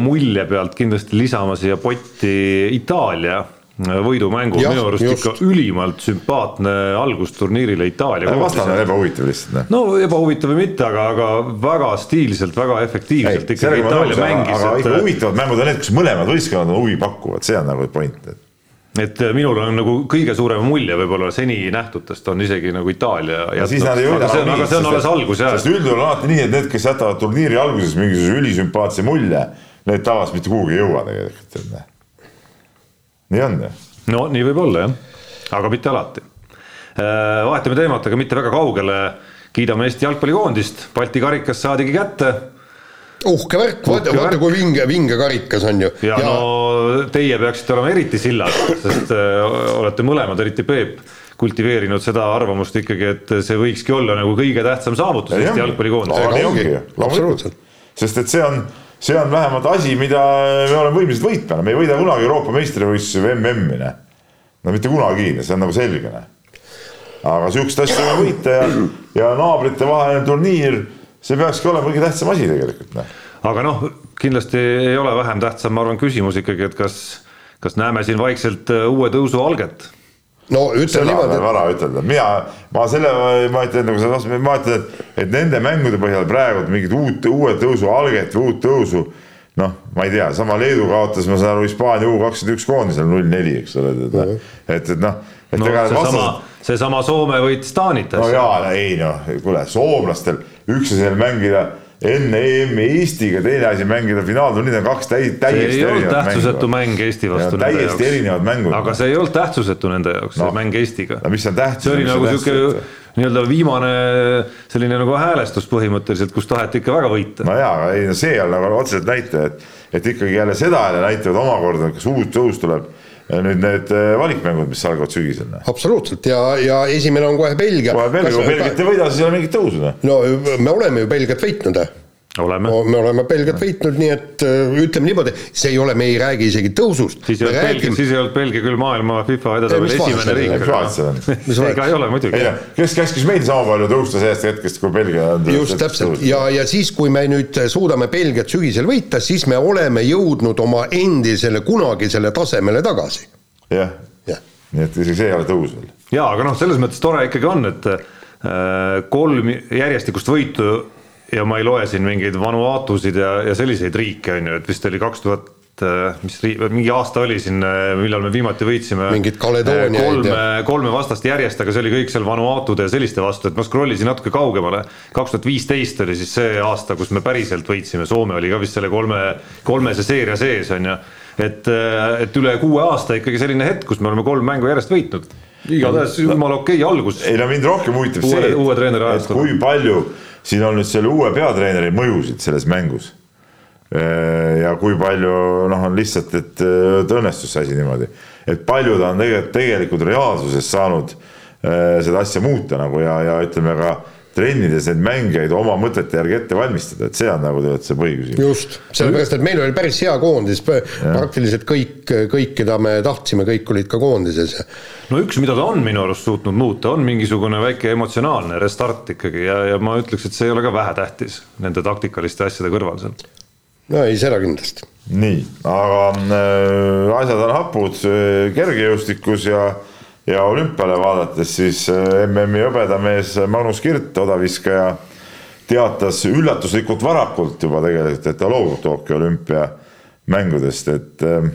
mulje pealt kindlasti lisama siia potti Itaalia võidumängu, minu arust just. ikka ülimalt sümpaatne algus turniirile Itaalia. vastane on ebahuvitav lihtsalt. no ebahuvitav või mitte, aga, aga väga stiilselt, väga efektiivselt ei, ikkagi Itaalia mängis. aga et... ikka huvitavad mängud on need, kus mõlemad võistkonnad on huvi pakuvad, see on nagu point et et minul on nagu kõige suurem mulje võib-olla seni nähtutest on isegi nagu Itaalia. aga see on, aga see on alles algus jah. sest üldjuhul on alati nii, et need, kes jätavad turniiri alguses mingisuguse ülisümpaatse mulje, need tavaliselt mitte kuhugi ei jõua tegelikult, et noh nii on ju. no nii võib olla jah, aga mitte alati. Äh, vahetame teemat, aga mitte väga kaugele. kiidame Eesti jalgpallikoondist, Balti karikas saadigi kätte uhke värk, vaata, vaata kui vinge, vinge karikas on ju. ja, no teie peaksite olema eriti sillad, sest äh, olete mõlemad, eriti Peep, kultiveerinud seda arvamust ikkagi, et see võikski olla nagu kõige tähtsam saavutus Eesti jalgpallikoondisega. absoluutselt. sest et see on see on vähemalt asi, mida me oleme võimelised võitma, me ei võida kunagi Euroopa meistrivõistlusi või MM-i, noh. no mitte kunagi, see on nagu selge, noh. aga sihukest asja võime võita ja, ja naabrite vaheline turniir see peakski olema kõige tähtsam asi tegelikult, noh. aga noh, kindlasti ei ole vähem tähtsam, ma arvan, küsimus ikkagi, et kas, kas näeme siin vaikselt äh, uue tõusu alget no ütleme niimoodi. vara ütelda, mina, ma selle, ma ütlen nagu seda, ma ütlen, et, et nende mängude põhjal praegu mingit uut, uue tõusu alget või uut tõusu noh, ma ei tea, sama Leedu kaotas, ma saan aru, Hispaania U kakskümmend üks koondisel null neli, eks ole, et, et, et noh. no seesama, seesama Soome võitis Taanit. no jaa, ei noh, kuule, soomlastel üks asi on mängida enne EM-i Eestiga, teine asi mängida finaalturniir on kaks täi-, täiesti erinevat mängu. tähtsusetu mäng Eesti vastu. täiesti erinevad mängud. aga see ei olnud tähtsusetu nende jaoks no,, see mäng Eestiga. no mis on tähtis? see oli nagu sihuke nii-öelda viimane selline nagu häälestus põhimõtteliselt, kus taheti ikka väga võita. no jaa, aga ei no see on nagu otseselt näitaja, et, et ikkagi jälle seda jälle näitavad omakorda, kas uus tõus tuleb nüüd need äh, valikmängud, mis algavad sügisel. absoluutselt ja, ja esimene on kohe Belgia. kohe Belgia, kui Belgiat ei võida, siis ei ole mingit tõusu. Noh. no me oleme ju Belgiat võitnud oleme. me oleme Belgiat võitnud, nii et äh, ütleme niimoodi, see ei ole, me ei räägi isegi tõusust. siis ei olnud. Belgia, siis ei olnud Belgia küll maailma FIFA edetabeli esimene riik. ega ei ole muidugi. kes käskis meil sama palju tõusta sellest hetkest, kui Belgia just täpselt ja, ja siis, kui me nüüd suudame Belgiat sügisel võita, siis me oleme jõudnud oma endisele kunagisele tasemele tagasi. jah ja., nii et isegi see ei ole tõus veel. jaa, aga noh, selles mõttes tore ikkagi on, et äh, kolm järjestikust võitu ja ma ei loe siin mingeid Vanuatusid ja, ja selliseid riike on ju, et vist oli kaks tuhat äh, mis riik, mingi aasta oli siin, äh, millal me viimati võitsime. mingit Kaledooniaid kolme, kolme vastast järjest, aga see oli kõik seal Vanuatude ja selliste vastu, et ma scroll isin natuke kaugemale. kaks tuhat viisteist oli siis see aasta, kus me päriselt võitsime, Soome oli ka vist selle kolme, kolmese seeria sees on ju. Et, et üle kuue aasta ikkagi selline hetk, kus me oleme kolm mängu järjest võitnud. igatahes jumala okei okay algus. ei no mind rohkem huvitab see, et, et kui palju siin on nüüd selle uue peatreeneri mõjusid selles mängus. Äh, ja kui palju noh, on lihtsalt, et õnnestus see asi niimoodi, et palju ta on tegelikult, tegelikult reaalsuses saanud äh, seda asja muuta nagu ja, ja ütleme ka trennides neid mängijaid oma mõtete järgi ette valmistada, et see on nagu tegelikult see põhiküsimus. just, sellepärast et meil oli päris hea koondis, praktiliselt kõik, kõik, keda me tahtsime, kõik olid ka koondises. no üks, mida ta on minu arust suutnud muuta, on mingisugune väike emotsionaalne restart ikkagi ja, ja ma ütleks, et see ei ole ka vähetähtis nende taktikaliste asjade kõrval seal. no ei, seda kindlasti. nii, aga äh, asjad on hapud äh, kergejõustikus ja ja olümpiale vaadates siis äh, MM-i hõbedamees Magnus Kirt, odaviskaja, teatas üllatuslikult varakult juba tegelikult, et ta loobub Tokyo olümpiamängudest, et äh,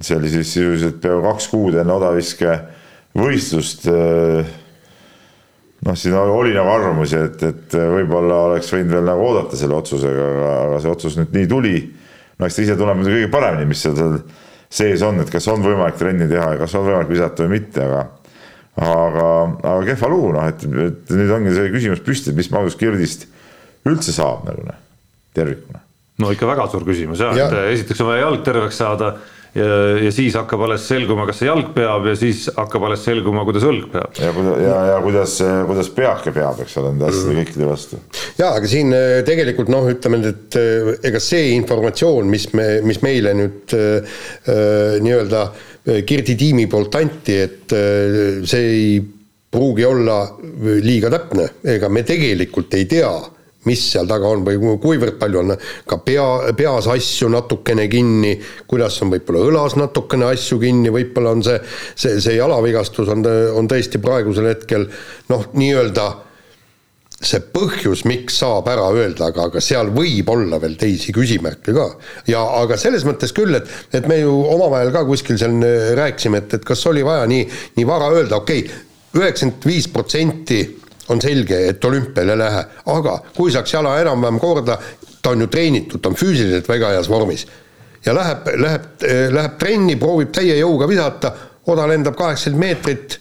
see oli siis sisuliselt peaaegu kaks kuud enne odaviske võistlust. Äh, noh, siin oli nagu arvamusi, et, et võib-olla oleks võinud veel nagu oodata selle otsusega, aga, aga see otsus nüüd nii tuli. no eks ta ise tunneb muidugi kõige paremini, mis seal, seal sees on, et kas on võimalik trenni teha ja kas on võimalik visata või mitte, aga aga, aga kehva lugu, noh, et, et nüüd ongi see küsimus püsti, et mis Magnus Kirdist üldse saab nagu noh, tervikuna. no ikka väga suur küsimus jah ja., et esiteks on vaja jalg terveks saada ja, ja siis hakkab alles selguma, kas see jalg peab ja siis hakkab alles selguma, kuidas õlg peab. ja, ja, ja kuidas, kuidas peake peab, eks ole, nende asjade mm. kõikide vastu. ja aga siin äh, tegelikult noh, ütleme, et äh, ega see informatsioon, mis me, mis meile nüüd äh nii-öelda Kirdi tiimi poolt anti, et äh, see ei pruugi olla liiga täpne, ega me tegelikult ei tea mis seal taga on või kuivõrd palju on ka pea, peas asju natukene kinni, kuidas on võib-olla õlas natukene asju kinni, võib-olla on see, see, see jalavigastus on, on tõesti praegusel hetkel noh, nii-öelda see põhjus, miks saab ära öelda, aga, aga seal võib olla veel teisi küsimärke ka. ja aga selles mõttes küll, et, et me ju omavahel ka kuskil seal rääkisime, et, et kas oli vaja nii, nii vara öelda, okei okay,, üheksakümmend viis protsenti on selge, et olümpial ei lähe, aga kui saaks jala enam-vähem korda, ta on ju treenitud, ta on füüsiliselt väga heas vormis. ja läheb, läheb, läheb trenni, proovib täie jõuga visata, oda lendab kaheksakümmend meetrit,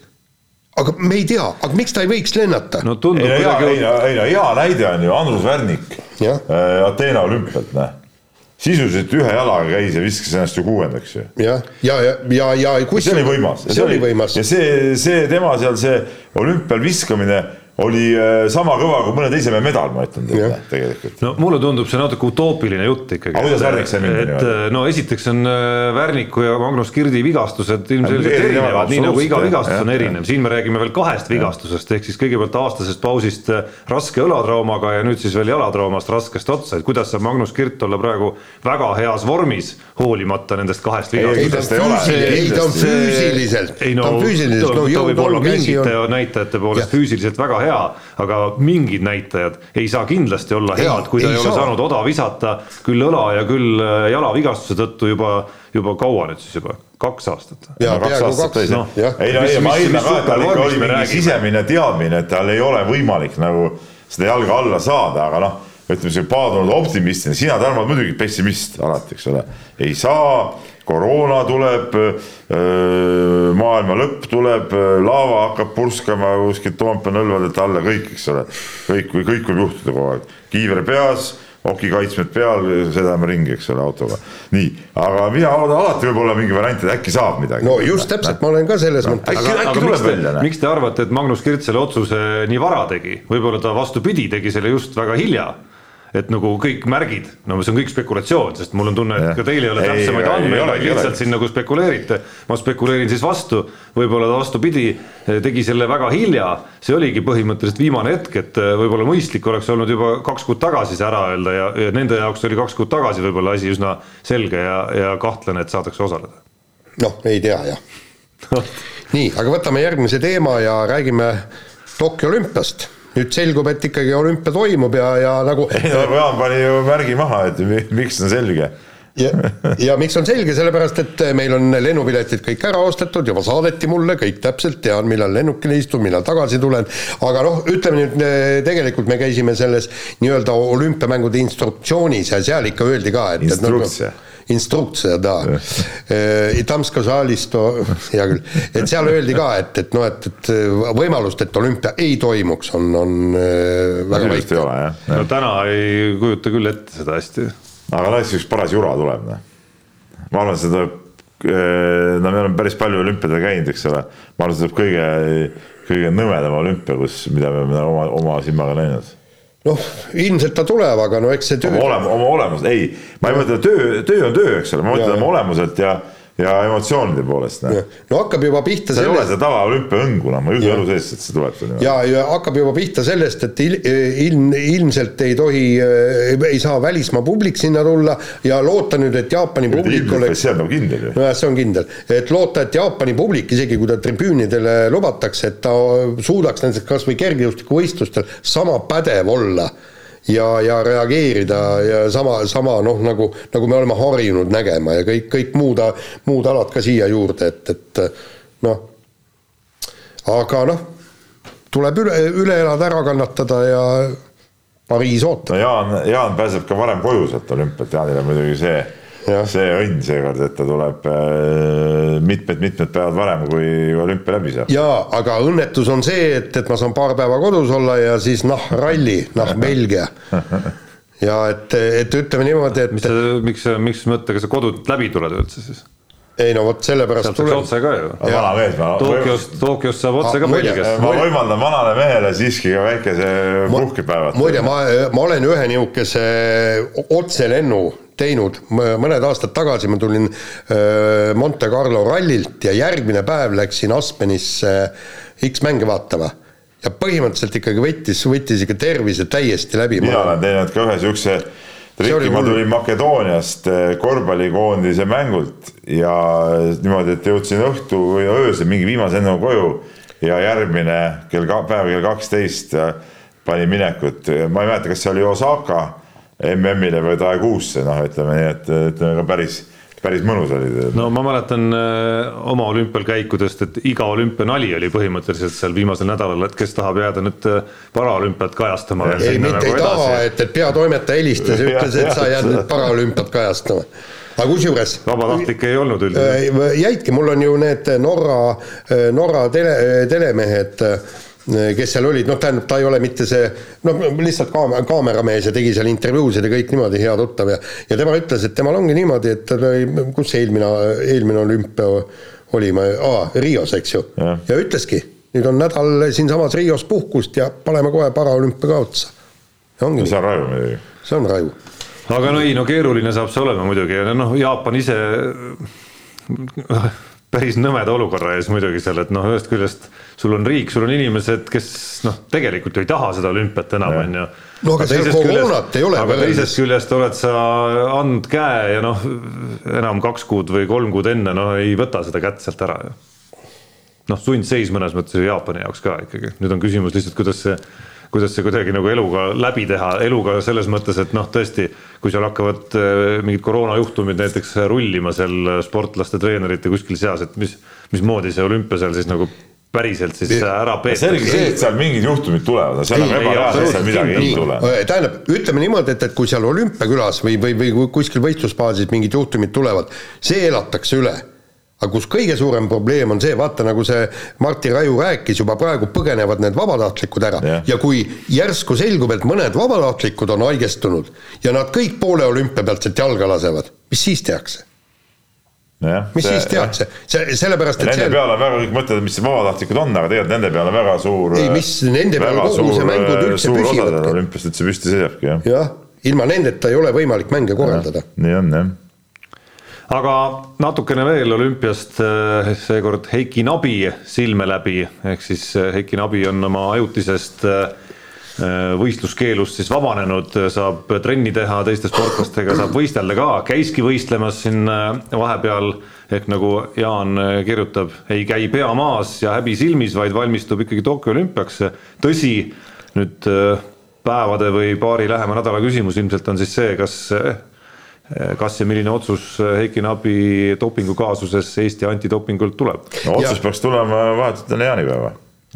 aga me ei tea, aga miks ta ei võiks lennata? no tundub ei, kuidagi ei, ei no hea näide on ju Andrus Värnik äh, Ateena olümpialt, näe sisuliselt ühe jalaga käis ja viskas ennast ju kuuendaks ju. jah, ja, ja, ja, ja, ja kus see oli võimas. see oli võimas. ja see, see tema seal see olümpial viskamine oli äh, sama kõva kui mõne teise mehe medal, ma ütlen teile tegelikult. no mulle tundub see natuke utoopiline jutt ikkagi. aga kuidas Värnik sai minna et niimoodi? no esiteks on äh, Värniku ja Magnus Kirdi vigastused ilmselgelt erinevad, nii nagu iga vigastus on erinev, siin me räägime veel kahest vigastusest, ehk siis kõigepealt aastasest pausist äh, raske õlatraumaga ja nüüd siis veel jalatraumast raskest otsa, et kuidas saab Magnus Kirt olla praegu väga heas vormis, hoolimata nendest kahest vigastusest. ei ta on füüsiliselt, ta on füüsiliselt, no ta jõud võib olla on, käsitaja näitajate poolest füüsiliselt väga hea, aga mingid näitajad ei saa kindlasti olla Jaa, head, kui ta ei ei, ole saa. saanud oda visata küll õla ja küll äh, jalavigastuse tõttu juba, juba kaua nüüd siis juba, kaks aastat. ja No kaks peaaegu kaks, jah. ei no ei, ma eeldan ka, et tal ikka oli mingi sisemine teadmine, et tal ei ole võimalik nagu seda jalga alla saada, aga noh, ütleme see paadunud optimistina, sina, Tarmo, muidugi pessimist alati, eks ole. ei saa, koroona tuleb, maailma lõpp tuleb, laava hakkab purskama kuskilt Toompea nõlvadelt alla, kõik, eks ole. kõik, kõik võib juhtuda kogu aeg, kiiver peas okikaitsmed peal, sõidame ringi, eks ole, autoga. nii, aga mina oodan, alati võib olla mingi variant, et äkki saab midagi. no just täpselt, ma olen ka selles mõttes äkki- aga, aga tuleb miks te, välja, miks te arvate, et Magnus Kirt selle otsuse nii vara tegi, võib-olla ta vastupidi, tegi selle just väga hilja et nagu kõik märgid, no see on kõik spekulatsioon, sest mul on tunne, et ka teil ei ole täpsemaid ei andmeid, vaid lihtsalt siin nagu spekuleerite. ma spekuleerin siis vastu, võib-olla ta vastupidi, tegi selle väga hilja, see oligi põhimõtteliselt viimane hetk, et eh, võib-olla mõistlik oleks olnud juba kaks kuud tagasi see ära öelda ja, ja nende jaoks oli kaks kuud tagasi võib-olla asi üsna selge ja, ja kahtlane, et saadakse osaleda. noh, ei tea jah. nii, aga võtame järgmise teema ja räägime Tokyo olümpiast. Nüüd selgub, et ikkagi olümpia toimub ja, ja nagu ei no Jaan pani ju märgi maha, et mi- miks on selge. ja, ja miks on selge, sellepärast et meil on lennupiletid kõik ära ostetud, juba saadeti mulle, kõik täpselt, tean, millal lennukile istun, millal tagasi tulen, aga noh, ütleme nüüd tegelikult me käisime selles nii-öelda olümpiamängude instruktsioonis ja seal ikka öeldi ka, et noh, Instruktsia instrukция, da. И там сказали, что, hea küll, et seal öeldi ka, et, et noh, et, et võimalust, et olümpia ei toimuks, on, on äh, väga minu arust ei väike. ole jah no täna ei kujuta küll ette seda hästi aga no eks üks paras jura tuleb, noh. ma arvan, see tuleb, no me oleme päris palju olümpiadel käinud, eks ole. ma arvan, see tuleb kõige, kõige nõmedam olümpia, kus, mida me oleme oma, oma silmaga näinud. noh, ilmselt ta tuleb, aga no eks see töö oma olem-, oma olemuselt, ei, ma ei mõtle, töö, töö on töö, eks ole, ma mõtlen oma olemuselt ja, ja emotsioonide poolest, no hakkab juba pihta see ei ole sellest, seda tavaolümpia õngu, noh, ma ei usu elu sees, et see tuleb. ja, ja hakkab juba pihta sellest, et il, ilm, ilmselt ei tohi, ei saa välismaa publik sinna tulla ja loota nüüd, et Jaapani publik oleks see on nagu kindel ju. nojah, see on kindel, et loota, et Jaapani publik, isegi kui ta tribüünidele lubatakse, et ta suudaks näiteks kas või kergejõustikuvõistlustel sama pädev olla ja, ja reageerida ja sama, sama noh, nagu, nagu me oleme harjunud nägema ja kõik, kõik muud, muud alad ka siia juurde, et, et noh, aga noh, tuleb üle, üle elada, ära kannatada ja Pariis ootab. no Jaan, Jaan pääseb ka varem koju sealt on muidugi see. See õnn seekord, et ta tuleb äh, mitmed-mitmed päevad varem, kui olümpia läbi saab. jaa, aga õnnetus on see, et, et ma saan paar päeva kodus olla ja siis noh, ralli, noh, Belgia. ja et, et ütleme niimoodi, mis et sa, miks sa, mis mõttega sa kodult läbi tuled üldse siis? Ei no vot sellepärast sealt saaks otse ka ju. vana mees, ma, Tokyost, Tokyost saab otse ka Belgiasse. ma võimaldan vanale mehele siiski ka väikese puhkepäeva. muide, ma, ma olen ühe niisuguse otselennu teinud mõned aastad tagasi, ma tulin öö, Monte Carlo rallilt ja järgmine päev läksin Aspenisse X-mänge vaatama. ja põhimõtteliselt ikkagi võttis, võttis ikka tervise täiesti läbi. mina olen teinud ka ühe oli triki, ma tulin Makedooniast eh, korvpallikoondise mängult ja niimoodi, et jõudsin õhtu või öösel mingi viimase lennu koju ja järgmine kell, päev kell kaksteist panin minekut, ma ei mäleta, kas see oli Osaka MM-ile või Daeguusse, noh, ütleme nii, et ütleme ka päris, päris mõnus oli. no ma mäletan äh, oma olümpial käikudest, et iga olümpianali oli põhimõtteliselt seal viimasel nädalal, et kes tahab jääda nüüd äh, paraolümpiat kajastama. ei, mitte ei taha, et, et peatoimetaja helistas ja ütles, et sa jääd nüüd paraolümpiat kajastama. aga kusjuures vabatahtlikke ei olnud üldiselt. Äh, jäidki, mul on ju need Norra, Norra tele, telemehed, kes seal olid, noh, tähendab, ta ei ole mitte see, noh, lihtsalt kaam-, kaameramees ja tegi seal intervjuusid ja kõik niimoodi, hea tuttav ja ja tema ütles, et temal ongi niimoodi, et tal oli, kus see eelmine, eelmine olümpia oli, ma, aa, Rios, eks ju, ja ütleski, nüüd on nädal siinsamas Rios puhkust ja paneme kohe paraolümpia ka otsa. ongi see on raju muidugi. see on raju. aga no ei, no keeruline saab see olema muidugi ja noh, Jaapan ise päris nõmeda olukorra ees muidugi seal, et noh, ühest küljest sul on riik, sul on inimesed, kes noh, tegelikult ju ei taha seda olümpiat enam, on ju. no aga seal koroonat ei ole. aga teisest küljest oled sa andnud käe ja noh, enam kaks kuud või kolm kuud enne, no ei võta seda kätt sealt ära ju. noh, sundseis mõnes mõttes ju Jaapani jaoks ka ikkagi, nüüd on küsimus lihtsalt, kuidas see kuidas see kuidagi nagu eluga läbi teha, eluga selles mõttes, et noh, tõesti, kui seal hakkavad äh, mingid koroonajuhtumid näiteks rullima seal sportlaste, treenerite kuskil seas, et mis, mismoodi see olümpia seal siis nagu päriselt siis ära peetakse. selge see, et seal mingid juhtumid tulevad, seal on ebareaalselt, seal midagi ei tule. tähendab, ütleme niimoodi, et, et kui seal olümpiakülas või, või, või kuskil võistlusbaasis mingid juhtumid tulevad, see elatakse üle aga kus kõige suurem probleem on see, vaata nagu see Martti Raju rääkis, juba praegu põgenevad need vabatahtlikud ära yeah. ja kui järsku selgub, et mõned vabatahtlikud on haigestunud ja nad kõik poole olümpia pealt sealt jalga lasevad, mis siis tehakse? Ja, mis see, siis tehakse, see, sellepärast et nende seal... peale väga kõik mõtlevad, mis vabatahtlikud on, aga tegelikult nende peale väga suur ei, mis nende peale kogu see mängud üldse püsivadki. olümpiast üldse püsti seisabki, jah. jah, ilma nendeta ei ole võimalik mänge korraldada. nii on, jah aga natukene veel olümpiast, eh, seekord Heiki Nabi silme läbi, ehk siis eh, Heiki Nabi on oma ajutisest eh, võistluskeelust siis vabanenud, saab trenni teha teiste sportlastega, saab võistelda ka, käiski võistlemas siin vahepeal, ehk nagu Jaan kirjutab, ei käi pea maas ja häbi silmis, vaid valmistub ikkagi Tokyo olümpiaks. tõsi, nüüd päevade või paari lähema nädala küsimus ilmselt on siis see, kas kas ja milline otsus Heiki Nabi dopingukaasuses Eesti antidopingult tuleb? no otsus ja. peaks tulema vahetult enne jaanipäeva.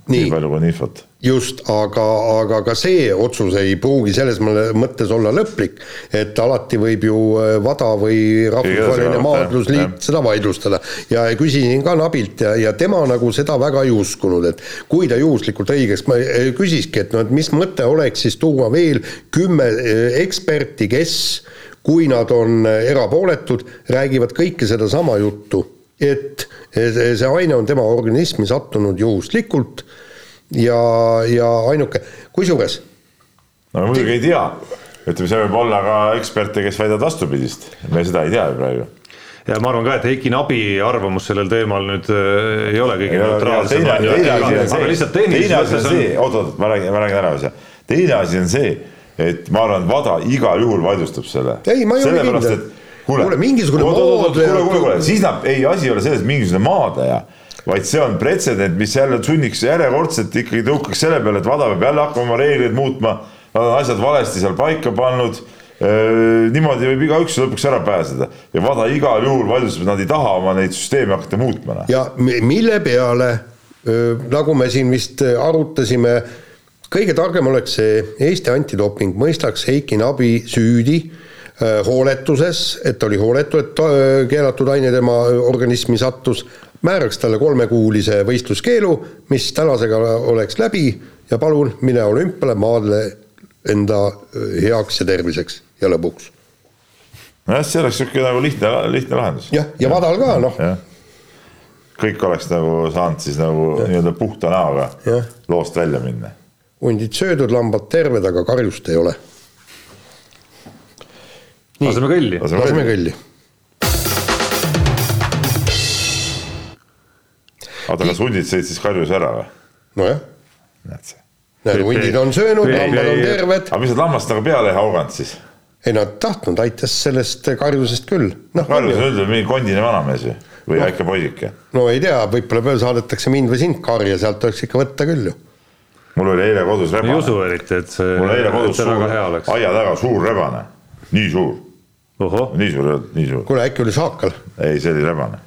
nii, nii palju kui on infot. just, aga, aga ka see otsus ei pruugi selles mõttes olla lõplik, et alati võib ju äh, WADA või Rahvusvaheline Maadlusliit seda vaidlustada. ja küsisin ka Nabilt ja, ja tema nagu seda väga ei uskunud, et kui ta juhuslikult õigeks, ma äh, küsiski, et no et mis mõte oleks siis tuua veel kümme äh, eksperti, kes kui nad on erapooletud, räägivad kõike sedasama juttu, et see aine on tema organismi sattunud juhuslikult ja, ja ainuke, kusjuures no muidugi ei tea, ütleme, see võib olla ka eksperte, kes väidavad vastupidist, me seda ei tea ju praegu ja ma arvan ka, et Heiki Nabi arvamus sellel teemal nüüd äh, ei ole kõige neutraalsem. aga lihtsalt tehniliselt mõttes on. oot, oot, ma räägin, ma räägin ära asja. teine asi on see et ma arvan, et Vada igal juhul vaidlustab selle. ei, ma ei ole kindel. kuule, mingisugune maadleja. kuule, kuule, kuule, siis nad, ei, asi ei ole selles, et mingisugune maadleja, vaid see on pretsedent, mis jälle sunniks järjekordselt ikkagi tõukaks selle peale, et Vada peab jälle hakkama oma reegleid muutma. Nad on asjad valesti seal paika pannud niimoodi võib igaüks lõpuks ära pääseda ja Vada igal juhul vaidlustab, et nad ei taha oma neid süsteeme hakata muutma. Ja mille peale, nagu me siin vist arutasime kõige targem oleks see Eesti antidoping. Mõistaks Heiki Nabi süüdi äh, hooletuses, et oli hooletu, et äh, keelatud aine tema organismi sattus, määraks talle kolmekuulise võistluskeelu, mis tänasega oleks läbi ja palun, mine olümpiale, maadle enda äh, heaks ja terviseks ja lõbuks. nojah, see oleks niisugune nagu lihtne, lihtne lahendus. jah, ja Vadal ka, noh. kõik oleks nagu saanud siis nagu nii-öelda puhta näoga loost välja minna hundid söödud, lambad terved, aga karjust ei ole. laseme kõlli. laseme kõlli. oota, kas hundid sõid siis karjus ära või? nojah. näed sa. näed, hundid on söönud, lambad on terved. aga mis nad lammast nagu peale ei hauganud siis? ei nad tahtnud, aitas sellest karjusest küll no,. karjus on üldse mingi kondine vanamees ju või no, väike poisike? no ei tea, võib-olla saadetakse mind või sind karja, sealt oleks ikka võtta küll ju mul oli eile kodus rebane. ei usu eriti, et see. mul eile kodus suur, aia taga suur rebane, nii suur. nii suur, nii suur. kuule, äkki oli saakal? ei, see oli rebane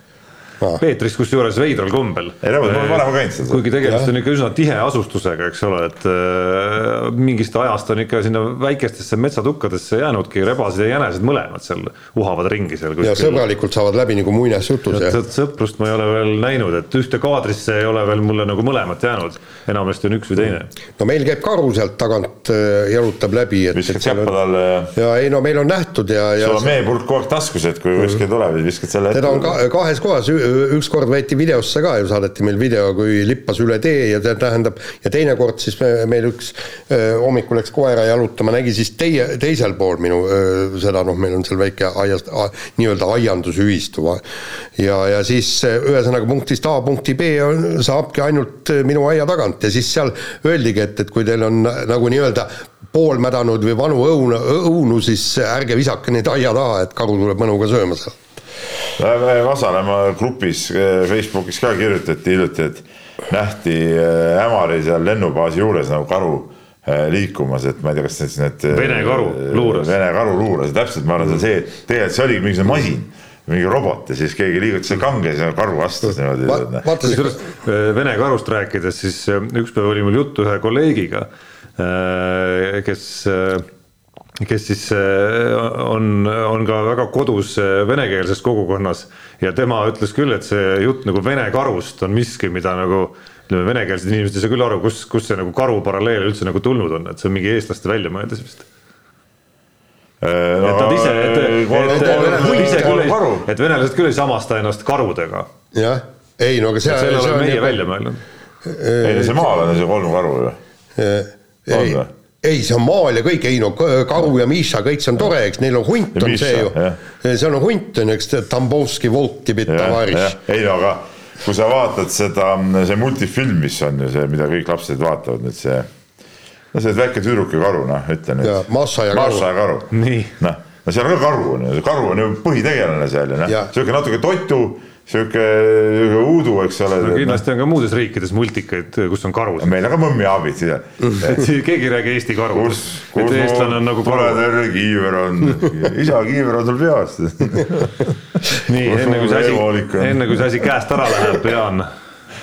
Peetris kusjuures veidral kombel. ei, ma olen varem käinud seal. kuigi tegemist on ikka üsna tihe asustusega, eks ole, et äh, mingist ajast on ikka sinna väikestesse metsatukkadesse jäänudki rebased ja jänesed mõlemad seal uhavad ringi seal kuskil. ja sõbralikult saavad läbi nagu muinasjutus. sõprust ma ei ole veel näinud, et ühte kaadrisse ei ole veel mulle nagu mõlemat jäänud, enamasti on üks või teine. no meil käib karu sealt tagant äh, jalutab läbi, et. viskad käppa talle ja. ja ei no meil on nähtud ja, ja. sul on meepulk kogu aeg taskus, et kui kuskil tuleb, siis viskad selle ette. teda on ka, kahes kohas ükskord võeti videosse ka ju, saadeti meil video, kui lippas üle tee ja tähendab, ja teine kord siis me, meil üks hommikul läks koera jalutama, nägi siis teie, teisel pool minu öö, seda, noh, meil on seal väike aiast, nii-öelda aiandusühistu. ja, ja siis ühesõnaga punktist A punkti B on, saabki ainult minu aia tagant ja siis seal öeldigi, et, et kui teil on nagu nii-öelda poolmädanud või vanu õunu, õunu, siis ärge visake neid aia taha, et karu tuleb mõnuga sööma seal Vasalemma grupis Facebookis ka kirjutati hiljuti, et nähti äh, Ämari seal lennubaasi juures nagu karu äh, liikumas, et ma ei tea, kas need, need. Vene karu luuras. Vene karu luuras, täpselt, ma arvan, see, tegelikult see oligi mingisugune masin mingi robot ja siis keegi liigutas seal kange ja karu astus niimoodi. kusjuures Vene karust rääkides, siis üks päev oli mul juttu ühe kolleegiga, kes kes siis äh, on, on ka väga kodus äh, venekeelses kogukonnas ja tema ütles küll, et see jutt nagu vene karust on miski, mida nagu ütleme, venekeelsed inimesed ei saa küll aru, kus, kus see nagu karu paralleel üldse nagu tulnud on, et see on mingi eestlaste väljamõeldis vist et nad ise, et, et, et, ei, et venelased küll ei samasta ennast karudega. jah, ei no aga see. selle oleme meie välja mõelnud. ei no see maalane, see kolm karu ju. ei ei, see on maal ja kõik, ei no Karu ja Miša, kõik see on tore, eks neil on hunt on Misha, see ju, see on hunt on, eks Tambovski volki tavariš. ei no aga kui sa vaatad seda, see multifilm, mis on ju see, mida kõik lapsed vaatavad nüüd see, no see väike tüdruk ja karu, noh, ütle nüüd. Massa ja Karu. Massa ja Karu. noh, no seal on ka karu on ju, karu on ju põhitegelane seal ju noh, sihuke natuke totu sihuke uudu, eks ole no,. kindlasti on ka muudes riikides multikaid, kus on karud. meil on ka mõmmiaabid. et keegi ei räägi Eesti karudest. et eestlane on nagu karu. tore kiiver on, isa kiiver on sul peas nii, enne kui see asi, enne kui see asi käest ära läheb, Jaan,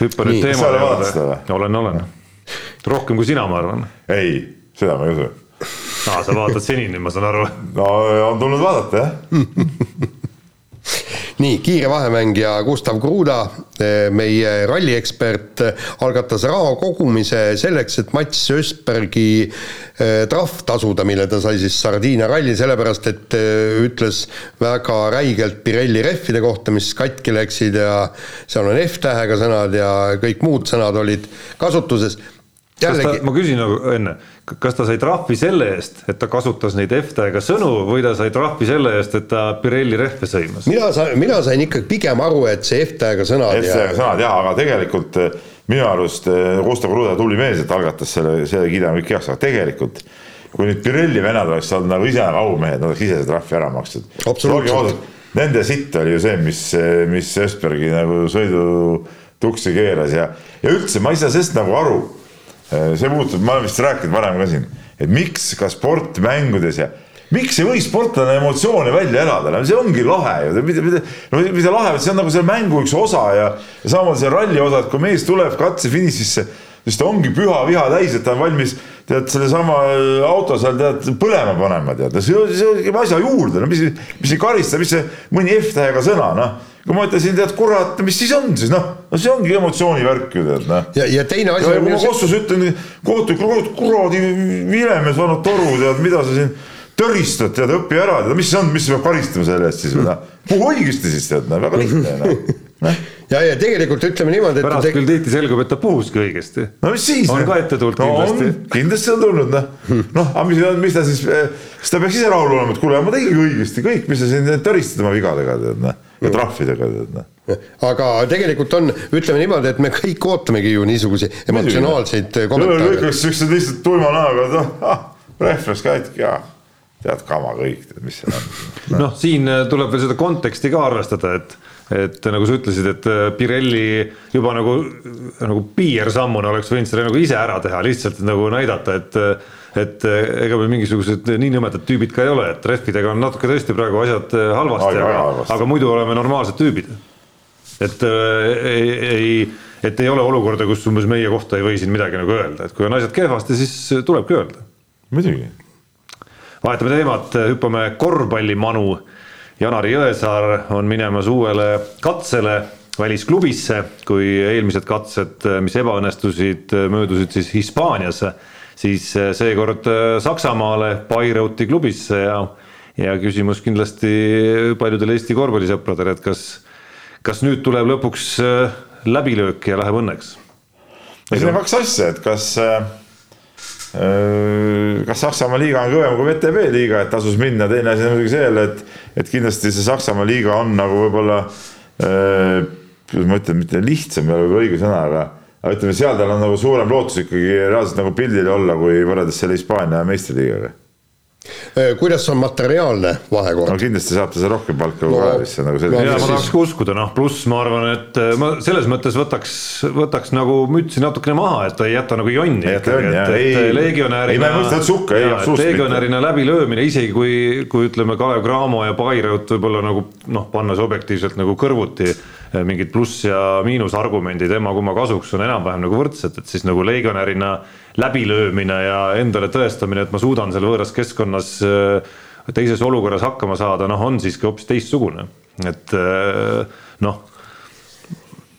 hüppa nüüd teema juurde. olen, olen. rohkem kui sina, ma arvan. ei, seda ma ei usu. aa, sa vaatad senini, ma saan aru. no on tulnud vaadata, jah nii, kiire vahemängija Gustav Kruda, eh, meie ralliekspert, algatas raha kogumise selleks, et Mats Östbergi eh, trahv tasuda, mille ta sai siis Sardiinia ralli, sellepärast et eh, ütles väga räigelt Pirelli rehvide kohta, mis katki läksid ja seal on F-tähega sõnad ja kõik muud sõnad olid kasutuses. jällegi. ma küsin nagu enne kas ta sai trahvi selle eest, et ta kasutas neid F-tähega sõnu või ta sai trahvi selle eest, et ta Pirelli rehve sõimas? mina sain, mina sain ikkagi pigem aru, et see F-tähega sõnad. F-tähega ja... sõnad jah, aga tegelikult eh, minu arust eh, Gustav Kruda tubli mees, et algatas selle, selle kiidame kõik heaks, aga tegelikult kui nüüd Pirelli vennad oleks olnud nagu ise nagu aumehed, nad oleks ise selle trahvi ära maksnud. Nende sitt oli ju see, mis, mis Ösbergi nagu sõidutuksi keeras ja, ja üldse ma ei saa sellest nagu aru see puudutab, ma olen vist rääkinud varem ka siin, et miks ka sportmängudes ja miks ei või sportlane emotsioone välja elada, no see ongi lahe ju, mida, mida, no mida lahe, see on nagu selle mängu üks osa ja, ja samamoodi see ralli osa, et kui mees tuleb katsefinišisse, siis ta ongi püha viha täis, et ta on valmis tead sellesama auto seal tead põlema panema, tead, see, see käib asja juurde, no mis, mis ei karista, mis see mõni F-tähega sõna, noh. Kui ma ütlesin, tead kurat, mis siis on siis noh, no see ongi emotsioonivärk ju tead noh. ja, ja teine asi. kui ma Kossus ütlen, kohtu, kuradi vilemes vanud toru, tead, mida sa siin töristad, tead, õpi ära, tead, mis see on, mis peab karistama selle eest siis või noh. puhu õigesti siis tead, noh, väga lihtne noh ja, ja tegelikult ütleme niimoodi, et. pärast te... küll tihti selgub, et ta puhuski õigesti. no mis siis? on ka ette tulnud no, kindlasti. kindlasti on tulnud noh, noh, aga mis, mis ta siis, eh, siis ta peaks ise rahul olema, et kuule, ma tegingi õigesti kõik, mis sa siin töristad oma vigadega tead noh ja trahvidega tead noh aga tegelikult on, ütleme niimoodi, et me kõik ootamegi ju niisuguseid emotsionaalseid kommentaare. kõik oleks siuksed lihtsalt tuima näoga, et ah, ah, rehvas katki, ah, tead kama kõik, tead mis seal on. noh, siin äh, tuleb veel seda konteksti ka arvestada, et et nagu sa ütlesid, et äh, Pirelli juba nagu, nagu piirsammuna oleks võinud selle nagu ise ära teha, lihtsalt nagu näidata, et et eh, ega me mingisugused niinimetatud tüübid ka ei ole, et rehvidega on natuke tõesti praegu asjad halvasti, aga, aga muidu oleme normaalsed tüübid. et äh, ei, ei, et ei ole olukorda, kus umbes meie kohta ei või siin midagi nagu öelda, et kui on asjad kehvasti, siis tulebki öelda. muidugi. vahetame teemat, hüppame korvpallimanu. Janari Jõesaar on minemas uuele katsele välisklubisse, kui eelmised katsed, mis ebaõnnestusid, möödusid siis Hispaanias siis seekord Saksamaale Bayreuthi klubisse ja, ja küsimus kindlasti paljudele Eesti korvpallisõpradele, et kas, kas nüüd tuleb lõpuks läbilöök ja läheb õnneks? siin on kaks asja, et kas äh, kas Saksamaa liiga on kõvem kui VTB liiga, et tasus minna, teine asi on muidugi see jälle, et, et kindlasti see Saksamaa liiga on nagu võib-olla äh,, kuidas ma ütlen, mitte lihtsam ei ole võib-olla õige sõna, aga aga ütleme, seal tal on nagu suurem lootus ikkagi reaalselt nagu pildil olla, kui võrreldes selle Hispaania meistriliigaga. Äh, kuidas on materiaalne vahekord? no kindlasti saab ta seal rohkem palka kui Kalevis, see on nagu selge. ja ma tahaks ka uskuda, noh, pluss ma arvan, et äh, ma selles mõttes võtaks, võtaks nagu mütsi natukene maha, et ta ei jäta nagu jonni. ei jäta jonni, jah, ei, legionärina. ei, ma ei mõtle sukka, ei absoluutselt mitte. legionärina läbilöömine, isegi kui, kui ütleme, Kalev Cramo ja Pairaut võib-olla nagu noh, pannes objektiivselt nagu kõrvuti äh, mingid pluss ja miinusargumendid emma-kumma kasuks on enam-vähem nagu võrdsed, et siis nagu legionärina läbilöömine ja endale tõestamine, et ma suudan seal võõras keskkonnas äh, teises olukorras hakkama saada, noh, on siiski hoopis teistsugune, et äh, noh,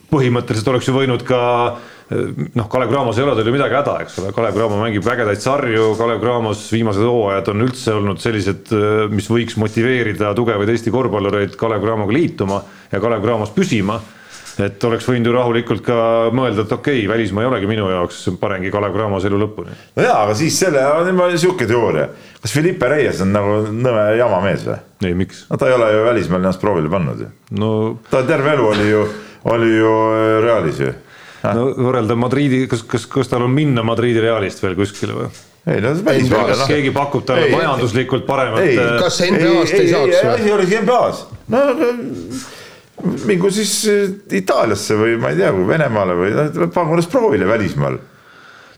põhimõtteliselt oleks ju võinud ka äh, noh, Kalev Cramos ei ole tal ju midagi häda, eks ole, Kalev Cramo mängib ägedaid sarju, Kalev Cramos viimased hooajad on üldse olnud sellised, mis võiks motiveerida tugevaid Eesti korvpallureid Kalev Cramoga liituma ja Kalev Cramos püsima et oleks võinud ju rahulikult ka mõelda, et okei okay,, välismaa ei olegi minu jaoks, panengi Kalev Cramos elu lõpuni. no jaa, aga siis selle, on sihuke teooria, kas Felipe Reyes on nagu nõme jama mees või? ei, miks? no ta ei ole ju välismaal ennast proovile pannud ju no.... ta terve elu oli ju, oli ju äh, Realis ju. No võrrelda Madriidi, kas, kas, kas tal on minna Madriidi Realist veel kuskile või? ei no välismaale. kas keegi pakub talle ei, majanduslikult paremat? Äh, kas NBA-st ei, ei saaks või? asi oligi NBA-s, no mingu siis eh, Itaaliasse või ma ei tea, Venemaale või pangu ennast proovile välismaal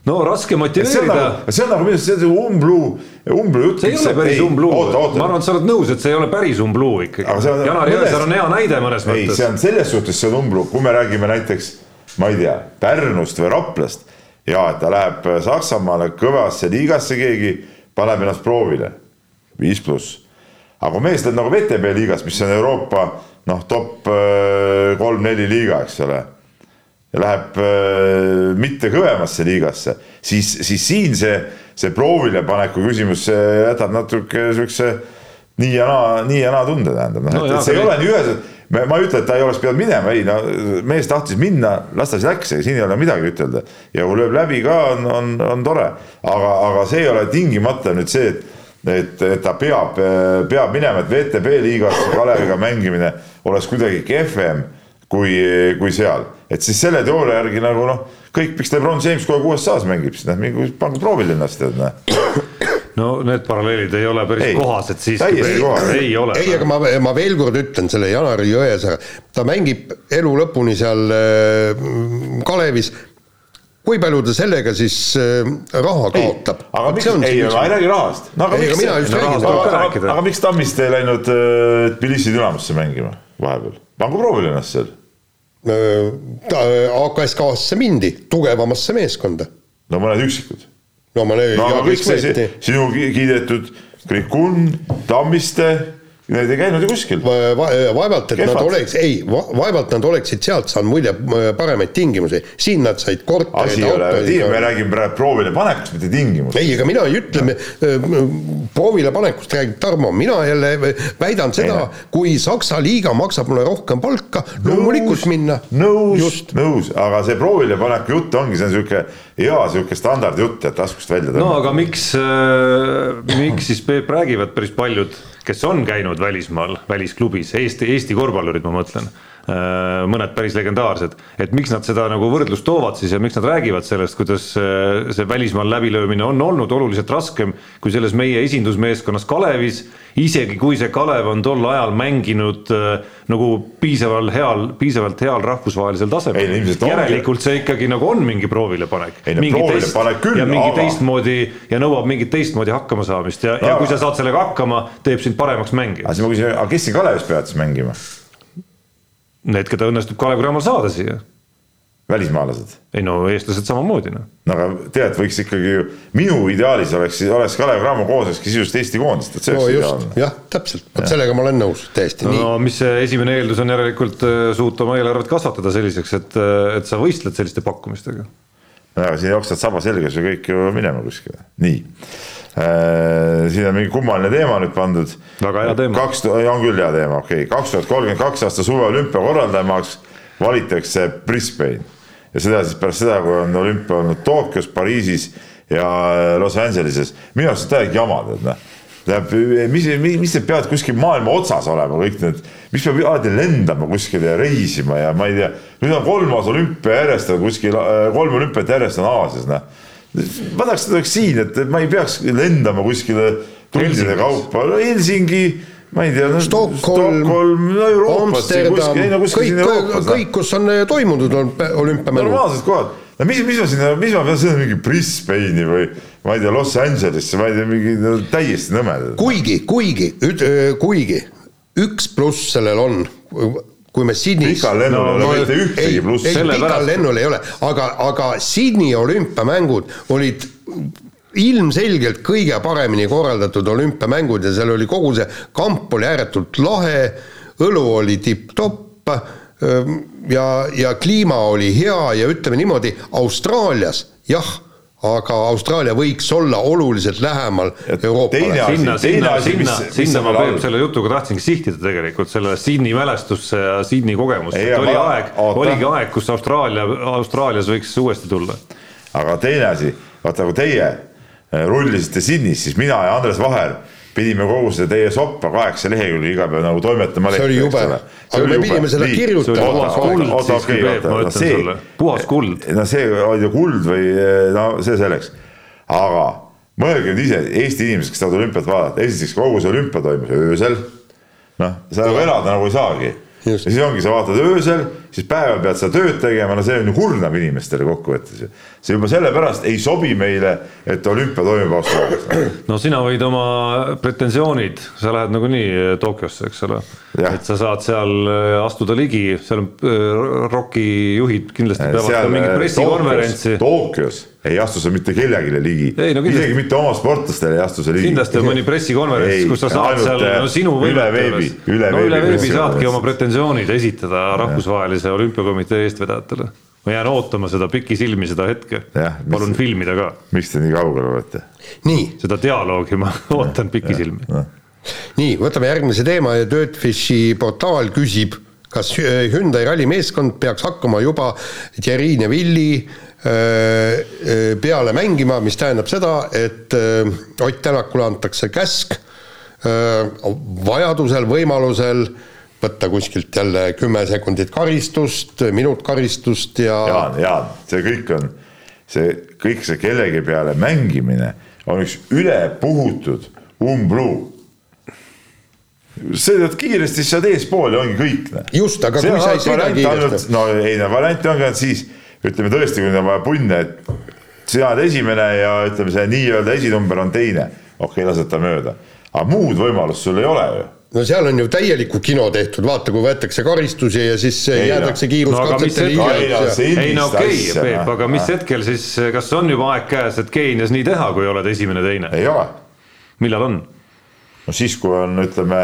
no raske motiveerida. Nagu- see on nagu minu arust see umblu, umblu jutt. see ei ole päris umblu, ma arvan, et sa oled nõus, et see ei ole päris umblu ikkagi. Janar Jõesaar on hea näide mõnes mõttes. ei, see on selles suhtes, see on umblu, kui me räägime näiteks, ma ei tea, Pärnust või Raplast ja et ta läheb Saksamaale kõvasse liigasse keegi, paneb ennast proovile, viis pluss. aga kui mees läheb nagu VTB liigas, mis on Euroopa noh, top äh, kolm-neli liiga, eks ole. ja läheb äh, mitte kõvemasse liigasse, siis, siis siin see, see proovilepaneku küsimus jätab natuke siukse nii ja naa, nii ja naa tunde tähendab, noh no, et, et see ei ole nii üheselt ma ei ütle, et ta ei oleks pidanud minema, ei no mees tahtis minna, las ta siis läks, siin ei ole midagi ütelda. ja kui lööb läbi ka, on, on, on tore, aga, aga see ei ole tingimata nüüd see, et et, et ta peab, peab minema, et VTB liigas Kaleviga mängimine oleks kuidagi kehvem kui, kui seal. et siis selle teooria järgi nagu noh, kõik, miks Lebron James kogu aeg USA-s mängib, siis noh, mingu pange proovile ennast, tead noh no need paralleelid ei ole päris ei, kohased siiski. ei ole. ei, aga ma, ma veel kord ütlen selle Janari Jõesaare, ta mängib elu lõpuni seal äh, Kalevis kui palju ta sellega siis äh, raha kaotab? aga miks, ei, ma ei räägi rahast. no aga ei, miks, mina just räägin aga, aga, aga miks Tammiste ei läinud äh, Tbilisi Dünamosse mängima vahepeal? pangu proovile ennast seal. ta AKSK-sse mindi, tugevamasse meeskonda. no mõned üksikud. No ma no kõik see sinu kiidetud Krikun, Tammiste Need ei käinud ju kuskil va. Va vaevalt, et Kehvad. nad oleks, ei va, vaevalt nad oleksid sealt saanud muide paremaid tingimusi, siin nad said korterid. asi ei ole, me räägime praegu proovile panekust, mitte tingimustest. ei, ega mina ei ütle, proovile panekust räägib Tarmo, mina jälle väidan seda, kui Saksa liiga maksab mulle rohkem palka, loomulikult minna. nõus, nõus, aga see proovile paneku jutt ongi, see on sihuke hea sihuke standardjutt, et taskust välja tõmmata. no aga miks äh,, miks siis Peep räägivad päris paljud kes on käinud välismaal, välisklubis, Eesti, Eesti korvpallurid, ma mõtlen, mõned päris legendaarsed, et miks nad seda nagu võrdlust toovad siis ja miks nad räägivad sellest, kuidas äh, see välismaal läbilöömine on olnud oluliselt raskem kui selles meie esindusmeeskonnas Kalevis, isegi kui see Kalev on tol ajal mänginud äh, nagu piisaval heal, piisavalt heal rahvusvahelisel tasemel. järelikult see ikkagi nagu on mingi proovilepanek. mingi test ja mingi aga... teistmoodi ja nõuab mingit teistmoodi hakkamasaamist ja, ja kui sa saad sellega hakkama, teeb sind paremaks mängijaks. aga siis ma küsin, aga kes siin Kalevis peavad siis mängima? Need, keda õnnestub Kalev Cramol saada siia välismaalased. ei no eestlased samamoodi noh. no aga tead, võiks ikkagi ju, minu ideaalis oleks, oleks Kalev Cramo kooslekski sisust Eesti koondist, et see oleks no, ideaalne. jah, täpselt, vot sellega ma olen nõus, täiesti no, nii. no mis see esimene eeldus on järelikult äh, suuta oma eelarvet kasvatada selliseks, et, äh, et sa võistled selliste pakkumistega. no aga siin jooksvad saba selgas ju kõik ju minema kuskile, nii siin on mingi kummaline teema nüüd pandud. Väga hea teema. kaks, on küll hea teema, okei okay., kaks tuhat kolmkümmend kaks aasta suveolümpia korraldajamaaks valitakse Brisbane ja seda siis pärast seda, kui on olümpia olnud Tokyos, Pariisis ja Los Angeleses. minu arust on täielik jama, tead noh tähendab, mis, mis, mis need peavad kuskil maailma otsas olema, kõik need, mis peab alati lendama kuskile ja reisima ja ma ei tea, nüüd on kolmas olümpia järjest on kuskil, kolm olümpiat järjest on Aasias, noh. Ma tahaks, et oleks siin, et ma ei peaks lendama kuskile tundide kaupa, Helsingi, ma ei tea no,, Stockholm, Stockholm, no Euroopas, Amsterdam kuskil, ei no, kuskil siin kõik Euroopas,. kõik, kus on eh, toimunud olümpia- olümpiamängud. normaalsed kohad, no mis, mis ma sinna, mis ma pean sõitma mingi Brisbane'i või ma ei tea, Los Angelesse, ma ei tea, mingi no, täiesti nõmedad. kuigi, kuigi, kuigi üks pluss sellel on, kui me Sydneys pikal lennul ei No, ole mitte ei, ühtegi ei plussi. Sellepärast- pikal lennul ei ole, aga, aga Sydney olümpiamängud olid ilmselgelt kõige paremini korraldatud olümpiamängud ja seal oli kogu see kamp oli ääretult lahe, õlu oli tipp-topp ja, ja kliima oli hea ja ütleme niimoodi, Austraalias jah, aga Austraalia võiks olla oluliselt lähemal Euroopale. sinna, sinna, sinna sinna ma Peep selle jutuga tahtsingi sihtida tegelikult selle Sydney mälestusse ja Sydney kogemusse, et oli aga- aeg, oligi aeg, kus Austraalia, Austraalias võiks uuesti tulla. aga teine asi, vaata kui teie eh, rullisite Sydneys, siis mina ja Andres Vaher pidime kogu seda teie soppa kaheksa lehekülge iga päev nagu toimetama. See oli jube. Aga me pidime seda kirjutama. Puhas kuld no ütlen see- sulle, puhas kuld. no see oli ju kuld või no see selleks, aga mõelge nüüd ise, Eesti inimesed, kes tahavad olümpiat vaadata, esiteks kogu see olümpia toimus öösel. noh, sa nagu elada nagu ei saagi. ja siis ongi, sa vaatad öösel, siis päeval pead sa tööd tegema, no see on ju kurnab inimestele kokkuvõttes ju. see juba sellepärast ei sobi meile, et olümpia toimub Austraalias. no sina võid oma pretensioonid, sa lähed nagunii Tokyosse, eks ole. Et sa saad seal äh, astuda ligi, seal on äh, ROK-i juhid kindlasti peavad ka seal mingit eh, pressikonverentsi. Tokyos ei astu sa mitte kellelegi ligi Ei, no isegi mitte oma sportlastele ei astu sa ligi. kindlasti on mõni pressikonverents kus sa saad seal, no sinu võimete veebi, üle no üle veebi veebi saadki oma pretensioonid esitada rahvusvahelise olümpiakomitee eestvedajatele. ma jään ootama seda pikisilmi seda hetke palun filmida ka, miks te nii kaugel olete? nii, seda dialoogi ma ootan pikisilmi. nii, võtame järgmise teema ja Dirtfishi portaal küsib, kas Hyundai rallimeeskond peaks hakkama juba Thierry Neville'i öö, öö, peale mängima, mis tähendab seda, et Ott Tänakule antakse käsk vajadusel, võimalusel võtta kuskilt jälle kümme sekundit karistust, minut karistust ja Jaan, Jaan, see kõik on, see kõik see kellegi peale mängimine on üks ülepuhutud umbluu. sõidad kiiresti, saad eespool ja ongi kõik. Just, aga kui sa ei sõida kiiresti. no ei no variant ongi ainult siis, ütleme tõesti, kui on vaja punne, et sina oled esimene ja ütleme, see nii-öelda esinumber on teine, okei okay,, lased ta mööda, aga muud võimalust sul ei ole ju no seal on ju täielikku kino tehtud, vaata, kui võetakse karistusi ja siis Ei, jäädakse kiiruskatsetele no hiljaks ei no okei okay,, Peep, aga mis hetkel siis, kas on juba aeg käes, et Keenias nii teha, kui oled esimene-teine, ei ole. Millal on? no siis, kui on, ütleme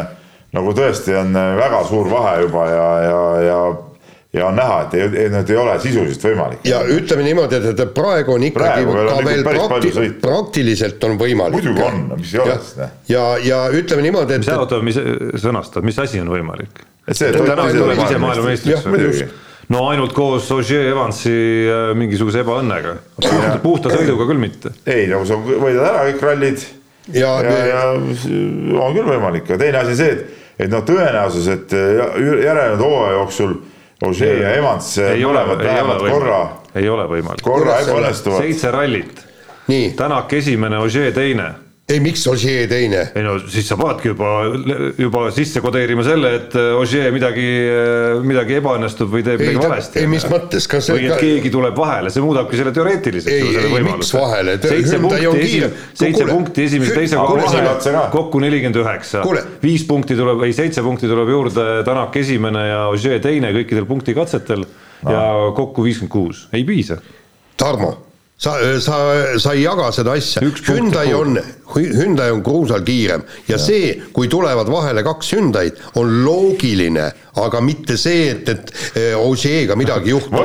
nagu tõesti on väga suur vahe juba ja, ja, ja, ja on näha, et ei, need ei ole sisuliselt võimalik. ja ütleme niimoodi, et, et praegu on ikkagi Praegu on ka ikka veel prakti, praktiliselt on võimalik. muidugi on, mis ei ole siis noh. ja, ja ütleme niimoodi, et mis, oota, mis sõnastad, mis asi on võimalik? et see, täna Toit- tuleb ise maailmameistriks no ainult koos Ogier Evansi äh, mingisuguse ebaõnnega, puhta sõiduga küll mitte. ei, nagu sa võidad ära kõik rallid ja, ja, ja on küll võimalik, aga teine asi see, et, et noh, tõenäosus, et järelenud hooaja jooksul Ogier ja Evans ei ole, mõlemad vähemalt korra, ei ole võimalik. korra ebaõnnestuvad. seitse rallit, nii, Tänak esimene, Ogier teine ei miks Ossier teine? ei no siis sa peadki juba, juba sisse kodeerima selle, et Ogier midagi, midagi ebaõnnestub või teeb ei midagi valesti. ei mis mõttes, kas või et keegi tuleb vahele, see muudabki selle teoreetiliseks. Ei, ei, miks vahele? seitse punkti esim- seitse punkti esimese, teise vasekatse ka. kokku nelikümmend üheksa viis punkti tuleb, ei seitse punkti tuleb juurde Tänak esimene ja Ogier teine kõikidel punktikatsetel ja kokku viiskümmend kuus, ei piisa. Tarmo, sa, sa, sa ei jaga seda asja, Hyundai on, Hyundai on kruusal kiirem ja, ja see, kui tulevad vahele kaks Hyundai'd, on loogiline, aga mitte see, et, et eh, Ožeega midagi juhtub.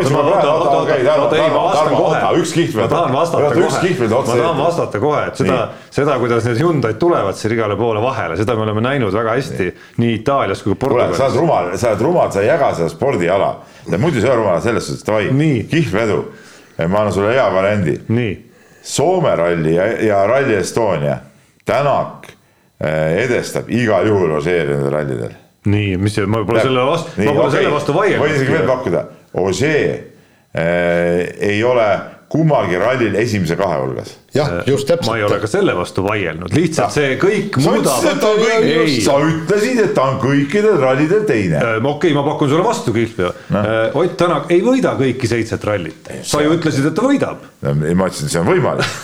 Üks kiht veel. ma tahan vastata kohe, ma tahan vastata kohe, et seda, seda, kuidas need Hyundai'd tulevad siin igale poole vahele, seda me oleme näinud väga hästi nii Itaalias kui ka kuule, sa oled Portugalis. rumal, sa oled rumal, sa ei jaga seda spordiala. muidu sa ei ole rumal selles suhtes, davai Nii., kihlvedu. Ma annan sulle hea variandi. Soome ralli ja, ja Rally Estonia, Tänak eh, edestab igal juhul Ožeeri nendel rallidel. nii, mis see, ma pole selle vastu, ma pole selle vastu võin isegi veel vaielnud. pakkuda, Ožee eh, ei ole kummalgi rallil esimese kahe hulgas jah, just ma ei ole ka täpselt. selle vastu vaielnud, lihtsalt see kõik sa muudab. ütlesid, et ta on kõik, ei, sa ütlesid, et ta on kõikidel rallidel teine. Äh, okei ma pakun sulle vastu, Kihlveo Noh. no.. Ott Tänak ei võida kõiki seitset rallit, sa ju ütlesid, et ta võidab. ei, ma ütlesin, et see on võimalik.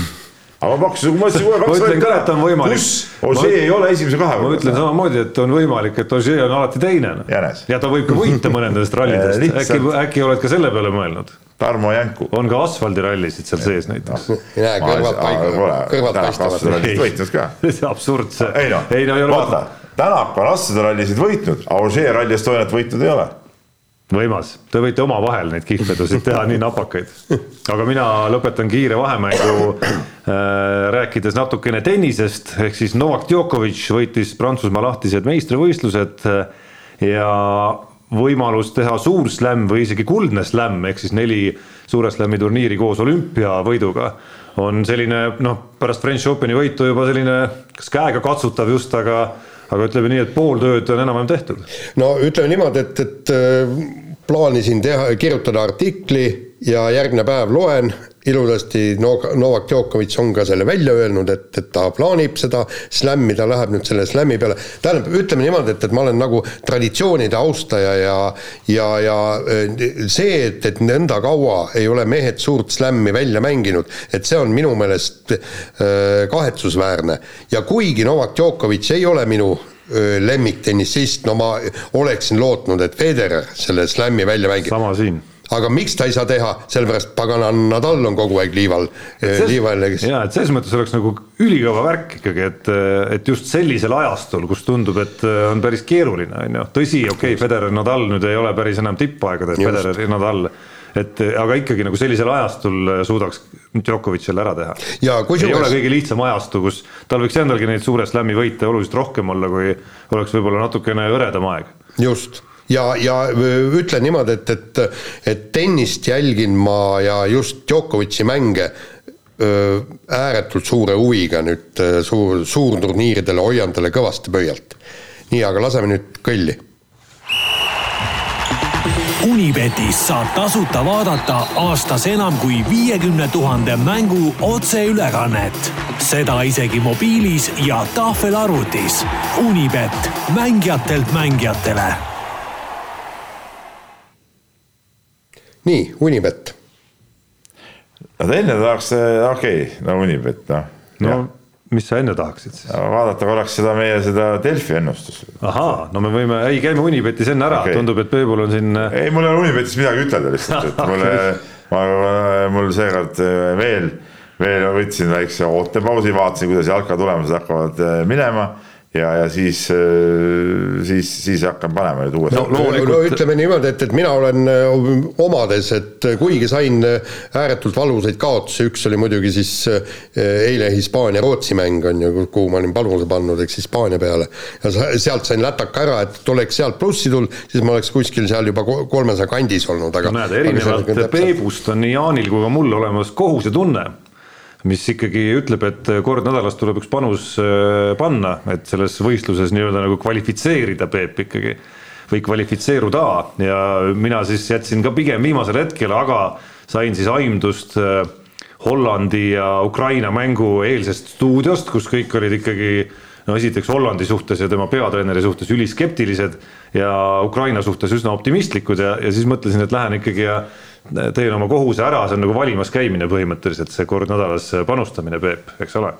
aga ma pakkusin, ma ütlesin kohe Ma kaks ütlen ka, et on võimalik. kus Ožee ei ole esimese kahe ma ütlen samamoodi, et on võimalik, et Ožee on alati teine. Ja ta võib ka võita mõne nendest rallidest, äkki, äkki oled ka selle peale mõelnud? Tarmo Jänku. on ka asfaldirallisid seal sees näiteks. näe, kõrvad paika, kõrvad paistavad. võitnud ka. see absurd see. ei noh, ei no ei ole vaata, Tänak on asjadorallisid võitnud, Ožee Rally Estoniat võitnud ei ole. võimas, te võite omavahel neid kihlvedusid teha nii napakaid. aga mina lõpetan kiire vahemängu äh, rääkides natukene tennisest, ehk siis Novak Djokovic võitis Prantsusmaa lahtised meistrivõistlused äh, ja võimalus teha suur slämm või isegi kuldne slämm ehk siis neli suure slam'i turniiri koos olümpiavõiduga on selline noh, pärast French Openi võitu juba selline kas käega katsutav just, aga aga ütleme nii, et pool tööd on enam-vähem tehtud. no ütleme niimoodi, et, et äh, plaanisin teha, kirjutada artikli ja järgmine päev loen ilusasti no,, Novak Djokovic on ka selle välja öelnud, et, et ta plaanib seda slämmi, ta läheb nüüd selle slämmi peale, tähendab, ütleme niimoodi, et, et ma olen nagu traditsioonide austaja ja ja, ja äh, see, et, et nõnda kaua ei ole mehed suurt slämmi välja mänginud, et see on minu meelest äh, kahetsusväärne. ja kuigi Novak Djokovic ei ole minu öö, lemmiktennisist, no ma oleksin lootnud, et Federer selle slam'i välja mängib. sama siin aga miks ta ei saa teha, sellepärast pagana Nadal on kogu aeg liival, liival, kes ja et selles mõttes oleks nagu ülikõva värk ikkagi, et, et just sellisel ajastul, kus tundub, et on päris keeruline, on ju, tõsi, okei okay,, Federer, Nadal nüüd ei ole päris enam tippaegades. Federer ja Nadal, et aga ikkagi nagu sellisel ajastul suudaks Djokovic selle ära teha. ei ole kusjuures kõige lihtsam ajastu, kus tal võiks endalgi neid suure slam'i võite oluliselt rohkem olla, kui oleks võib-olla natukene hõredam aeg. just ja, ja ütlen niimoodi, et, et, et tennist jälgin ma ja just Djokovic'i mänge öö, ääretult suure huviga nüüd suur, suurturniiridele hoian talle kõvasti pöialt. nii, aga laseme nüüd kõlli Unibetis saab tasuta vaadata aastas enam kui viiekümne tuhande mängu otseülekannet. seda isegi mobiilis ja tahvelarvutis. Unibet, mängijatelt mängijatele nii, Unibet. no enne tahaks, okei okay,, no Unibet noh no no.. mis sa enne tahaksid siis? vaadata korraks seda meie seda Delfi ennustust. ahaa, no me võime, ei käime Unibetis enne ära okay., tundub, et Peebul on siin ei, mul ei ole Unibetis midagi ütelda lihtsalt, et mulle, ma, mul seekord veel, veel võtsin väikse ootepausi, vaatasin, kuidas jalka tulemused hakkavad äh, minema ja, ja siis, siis, siis hakkan panema nüüd uuesti No, no,. loomulikult- no ütleme niimoodi, et, et mina olen öö, omades, et kuigi sain ääretult valusaid kaotusi, üks oli muidugi siis eile Hispaania-Rootsi mäng on ju, kuhu ma olin panuse pannud, eks Hispaania peale. ja sealt sain lätaka ära, et oleks sealt plussi tulnud, siis ma oleks kuskil seal juba ko- kolmesaja kandis olnud, aga no näed, erinevalt Peebust on nii Jaanil kui ka mul olemas kohusetunne, mis ikkagi ütleb, et kord nädalas tuleb üks panus äh, panna, et selles võistluses nii-öelda nagu kvalifitseerida Peep ikkagi või kvalifitseeruda. Ja mina siis jätsin ka pigem viimasel hetkel, aga sain siis aimdust äh, Hollandi ja Ukraina mängu eelsest stuudiost, kus kõik olid ikkagi no esiteks Hollandi suhtes ja tema peatreeneri suhtes üliskeptilised ja Ukraina suhtes üsna optimistlikud ja, ja siis mõtlesin, et lähen ikkagi ja teen oma kohuse ära, see on nagu valimas käimine põhimõtteliselt, see kord nädalas panustamine, Peep, eks ole.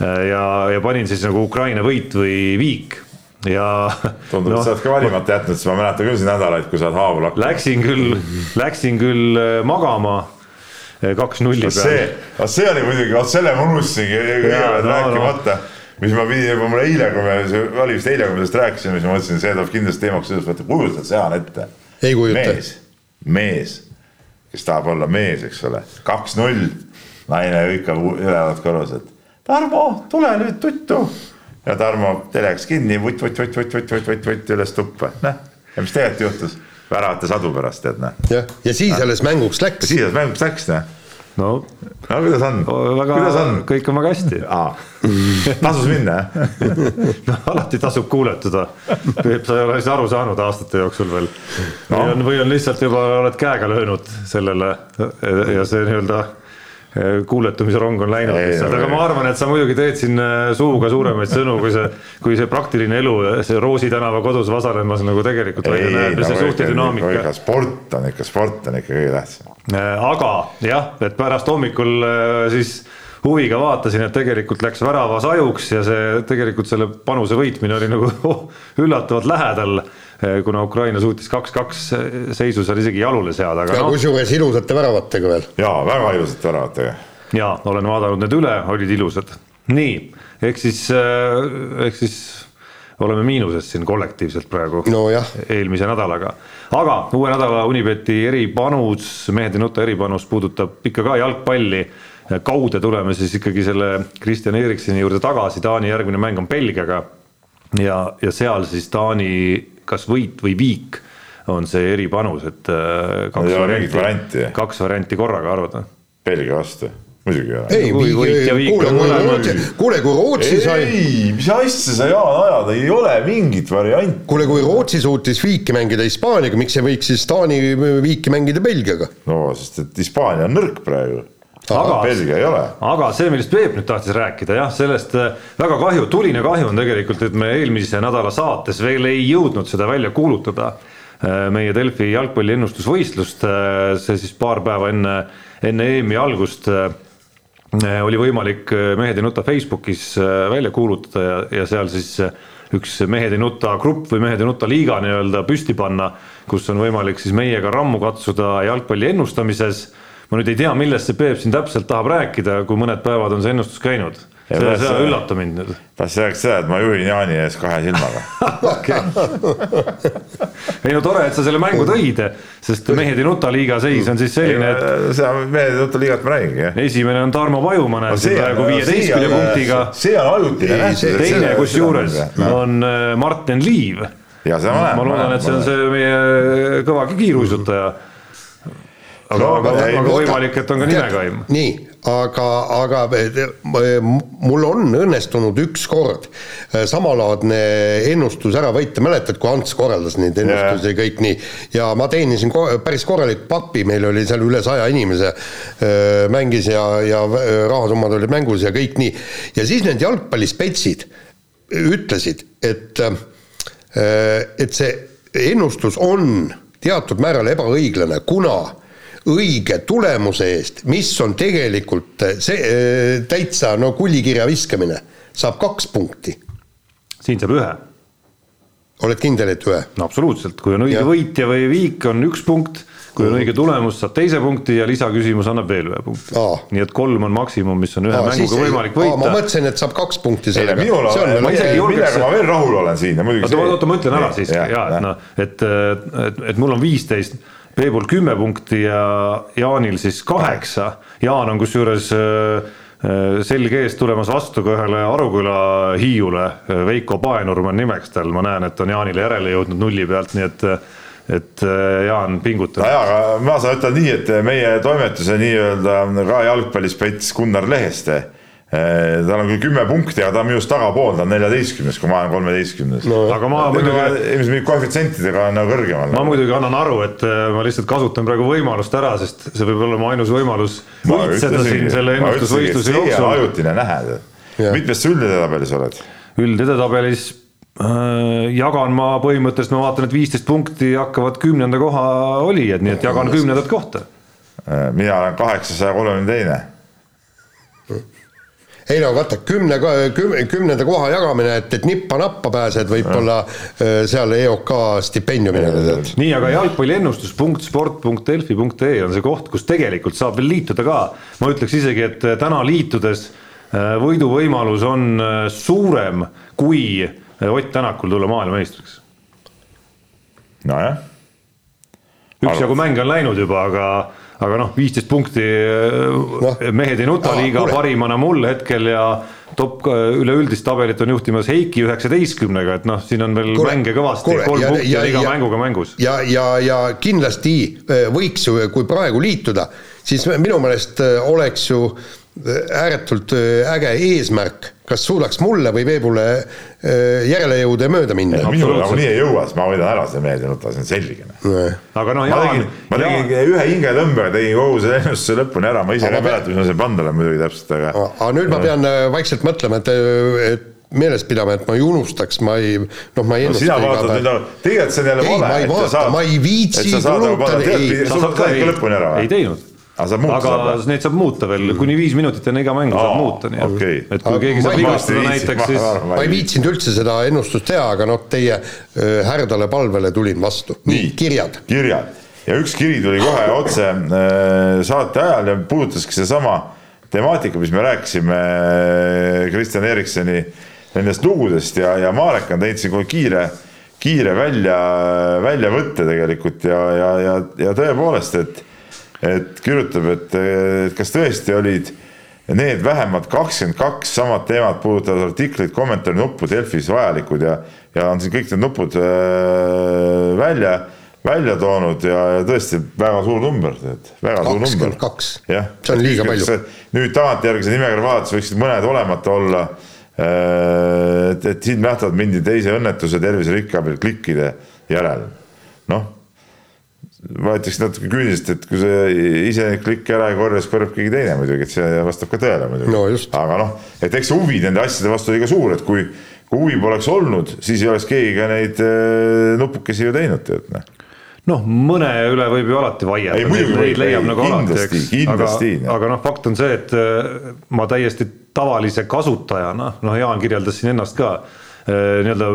ja, ja panin siis nagu Ukraina võit või viik ja tundub no,, et sa oled ka valimata jätnud, sest ma mäletan küll siin nädalaid, kui sa oled haaval hakanud. Läksin küll, läksin küll äh, magama kaks nulli see peal., vot see oli muidugi, vot selle ma unustasingi kõigepealt no, rääkimata, mis ma pidin juba mulle eile, kui me, see oli vist eile, kui me sellest rääkisime, siis ma mõtlesin, see tuleb kindlasti teemaks, selles mõttes, kujutad sa Jaan ette. Ei kujuta. mees, mees, kes tahab olla mees, eks ole, kaks-null, naine hõikab ülevalt kõrvas, et Tarmo, tule nüüd tuttu. ja Tarmo teleks kinni, vutt, vutt, vutt, vutt, vutt, vutt, vutt, vutt üles tuppa, noh. ja mis tegelikult juhtus? väravate sadu pärast, tead noh. jah, ja siis alles mänguks läks. siis mänguks läks, noh. No no kuidas on? kuidas on?, kõik on väga hästi. tasus minna, jah? no alati tasub kuuletuda. Peep, sa ei ole asja aru saanud aastate jooksul veel no.. või on, või on lihtsalt juba oled käega löönud sellele ja see nii-öelda eh, kuuletumise rong on läinud lihtsalt, aga ma arvan, et sa muidugi teed siin eh, suuga suuremaid sõnu, kui see, kui see praktiline elu, see Roosi tänava kodus vasanemas nagu tegelikult välja näeb ja see suhtedünaamika. sport on ikka, sport on ikka kõige tähtsam. Äh, aga jah, et pärast hommikul äh, siis huviga vaatasin, et tegelikult läks väravas ajuks ja see tegelikult selle panuse võitmine oli nagu oh, üllatavalt lähedal. Kuna Ukraina suutis kaks-kaks seisu seal isegi jalule seada, aga ja noh, kusjuures ilusate väravatega veel. ja väga ilusad väravatega. ja olen vaadanud need üle, olid ilusad. nii, ehk siis, ehk siis oleme miinuses siin kollektiivselt praegu nojah, eelmise nädalaga. aga uue nädala Unibeti eripanus, mehed ei nuta eripanus puudutab ikka ka jalgpalli. kaude tuleme siis ikkagi selle Kristjan Eriksoni juurde tagasi, Taani järgmine mäng on Belgiaga. ja, ja seal siis Taani kas võit või viik on see eripanus, et äh, kaks mingit varianti. varianti, kaks varianti korraga arvata. Belgia vastu, muidugi ei ole. ei, Kui võit ja viik kuule, kuule, kui Rootsi sai, ei, mis asja sa Jaan ajad, ei ole mingit varianti. kuule, kui Rootsi suutis viiki mängida Hispaaniaga, miks ei võiks siis Taani viiki mängida Belgiaga? no sest, et Hispaania on nõrk praegu. Aga- ole. aga see, millest Peep nüüd tahtis rääkida, jah, sellest äh, väga kahju, tuline kahju on tegelikult, et me eelmise nädala saates veel ei jõudnud seda välja kuulutada. meie Delfi jalgpalli ennustusvõistlust, see siis paar päeva enne, enne EM-i algust äh, oli võimalik äh, Mehed ei nuta Facebookis äh, välja kuulutada ja, ja seal siis äh, üks Mehed ei nuta grupp või Mehed ei nuta liiga nii-öelda püsti panna, kus on võimalik siis meiega rammu katsuda jalgpalli ennustamises ma nüüd ei tea, millest see Peep siin täpselt tahab rääkida, kui mõned päevad on see ennustus käinud. See, las- see üllata mind nüüd. tahtsin rääkida seda, et ma juhin Jaani ees kahe silmaga. ei no tore, et sa selle mängu tõid, sest Mehed ei nuta liiga seis on siis selline, et seda mehed ei võta liigat ma räägingi, jah. esimene on Tarmo Paju, ma näen siin praegu viieteistkümne punktiga. see on ajutine see- teine kusjuures on äh, Martin Liiv. ma loodan, et see on see meie kõva kiiruisutaja. Aga No,, aga, aga võta- võimalik, et on ka nimekaim. nii, aga, aga eh, mul on õnnestunud ükskord eh, samalaadne ennustus ära võita, mäletad, kui Ants korraldas neid ennustusi ja kõik nii? Ja ma teenisin ko päris korralik pappi, meil oli seal üle saja inimese eh, mängis ja, ja rahasummad olid mängus ja kõik nii. Ja siis need jalgpallispetsid ütlesid, et et see ennustus on teatud määral ebaõiglane, kuna õige tulemuse eest, mis on tegelikult see eh, täitsa no kullikirja viskamine, saab kaks punkti. siin saab ühe oled kindel, et ühe? no absoluutselt, kui on õige Jah. võitja või viik, on üks punkt, kui on õige tulemus, saab teise punkti ja lisaküsimus annab veel ühe punkti Aa.. nii et kolm on maksimum, mis on ühe mänguga võimalik ma võita. mõtlesin, et saab kaks punkti ei, sellega. minul on, ma isegi julgeks- millega ma veel rahul olen siin ja muidugi oota, oota, ma ütlen ära siiski ja et noh, et, et, et mul on viisteist, Peebul kümme punkti ja Jaanil siis kaheksa. Jaan on kusjuures äh, äh, selge ees tulemas vastu ka ühele Aruküla Hiiule, Veiko Paenurm on nimeks tal, ma näen, et on Jaanile järele jõudnud nulli pealt, nii et, et äh, Jaan pingutab jaa, aga ma saan ütelda nii, et meie toimetuse nii-öelda ka jalgpallispets Gunnar Leheste, tal on küll kümme punkti, aga ta on minust tagapool, ta on neljateistkümnes, kui ma olen kolmeteistkümnes no,. aga ma muidugi, ilmselt mingi koefitsientidega on nagu kõrgemal. ma muidugi annan aru, et äh, ma lihtsalt kasutan praegu võimalust ära, sest see võib olla mu ainus võimalus Ma võitseda siin selle ennustusvõistluse jooksul. ajutine nähe. Mitmes sa üldedetabelis oled? üldedetabelis äh, jagan ma põhimõtteliselt, ma vaatan, et viisteist punkti hakkavad kümnenda koha olijad, nii et jagan kümnendat kohta. mina olen kaheksasaja kolmekümne teine. Ei no vaata, kümne, kümne, kümnenda koha jagamine, et, et nippa-nappa pääsed võib-olla äh, seal EOK stipendiumile nii, aga jalgpalliennustus.sport.delfi.ee on see koht, kus tegelikult saab veel liituda ka. ma ütleks isegi, et äh, täna liitudes äh, võiduvõimalus on suurem kui Ott Tänakul tulla maailmameistriks. nojah. üksjagu mänge on läinud juba, aga aga noh, viisteist punkti no. mehed ei nuta liiga parimana mul hetkel ja top üleüldist tabelit on juhtimas Heiki üheksateistkümnega, et noh, siin on veel kule, mänge kõvasti, kolm ja, punkti ja, on iga ja, mänguga mängus. ja, ja, ja kindlasti äh, võiks ju, kui praegu liituda, siis minu meelest äh, oleks ju ääretult äh, äge eesmärk, kas suudaks mulle või Veebule äh, järele jõuda ja mööda minna. minule nagunii ei jõua, siis ma võidan ära selle mehe, see on selge. aga noh, ma tegin, ma tegin Jaan... ühe hingetõmbega, tegin kogu selle ennustuse lõpuni ära, ma ise ka ei mäleta, mis ma seal pannud olen muidugi täpselt, aga. aga nüüd ma pean äh, vaikselt mõtlema, et, et meeles pidama, et ma ei unustaks, ma ei, noh, ma ei no,. sina vaatad nüüd, tegelikult see on jälle vale. ma ei vaata, ma ei viitsi kulutada. sa saad ka ikka lõpuni ära ei teinud aga, aga neid saab muuta veel, kuni viis minutit enne iga mängu saab muuta, nii okay. et kui aga keegi saab vigastada näiteks, siis ma ei viitsinud üldse seda ennustust teha, aga noh, teie härdale palvele tulin vastu. nii, kirjad. kirjad ja üks kiri tuli kohe otse saate ajal ja puudutaski sedasama temaatika, mis me rääkisime Kristjan Eriksoni nendest lugudest ja, ja Marek on teinud siin kohe kiire, kiire välja, väljavõtte tegelikult ja, ja, ja, ja tõepoolest, et et kirjutab, et kas tõesti olid need vähemalt kakskümmend kaks samad teemat puudutavad artiklit, kommentaari nuppu Delfis vajalikud ja, ja on siin kõik need nupud äh, välja, välja toonud ja, ja tõesti väga suur number, tead, väga suur number. kakskümmend kaks, see on liiga palju. nüüd tagantjärgi see nimekirja vaadates võiksid mõned olemata olla. Äh, et, et siin nähtavad mindi teise õnnetuse terviserikka abil klikkide järel, noh ma ütleks natuke küüniliselt, et kui see ise klikki ära ei korja, siis korjab keegi teine muidugi, et see vastab ka tõele muidugi. No,. aga noh, et eks see huvi nende asjade vastu oli ka suur, et kui, kui huvi poleks olnud, siis ei oleks keegi ka neid äh, nupukesi ju teinud, tead noh. Noh, mõne üle võib ju alati vaielda, neid leiab ei, nagu kindlasti, alati, eks, aga, aga noh, fakt on see, et äh, ma täiesti tavalise kasutajana, noh, Jaan kirjeldas siin ennast ka äh, nii-öelda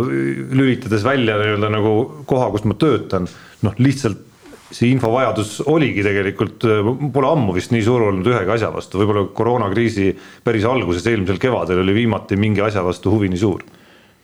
lülitades välja nii-öelda nagu koha, kus ma töötan, noh, lihtsalt see infovajadus oligi tegelikult, pole ammu vist nii suur olnud ühegi asja vastu, võib-olla koroonakriisi päris alguses, eelmisel kevadel oli viimati mingi asja vastu huvi nii suur.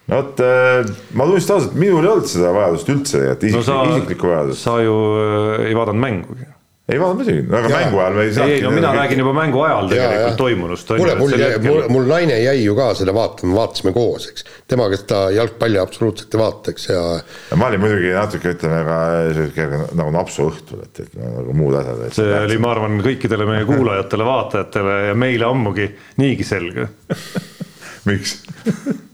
No vot, äh, ma tunnistan ausalt, minul ei olnud seda vajadust üldse, et isik, no isiklikku vajadust. sa ju äh, ei vaadanud mängugi ei vaadanud muidugi, aga ja. mängu ajal me ei saanud. ei, no mina kõik... räägin juba mängu ajal tegelikult toimunust. kuule, mul jäi, mul, mul naine jäi ju ka seda vaatama, vaatasime koos, eks. temaga seda jalgpalli absoluutselt ei vaata, eks ja. ma olin muidugi natuke, ütleme ka sihuke nagu napsu õhtul, et, et nagu muud asjad. see oli, ma arvan, kõikidele meie kuulajatele, vaatajatele ja meile ammugi niigi selge miks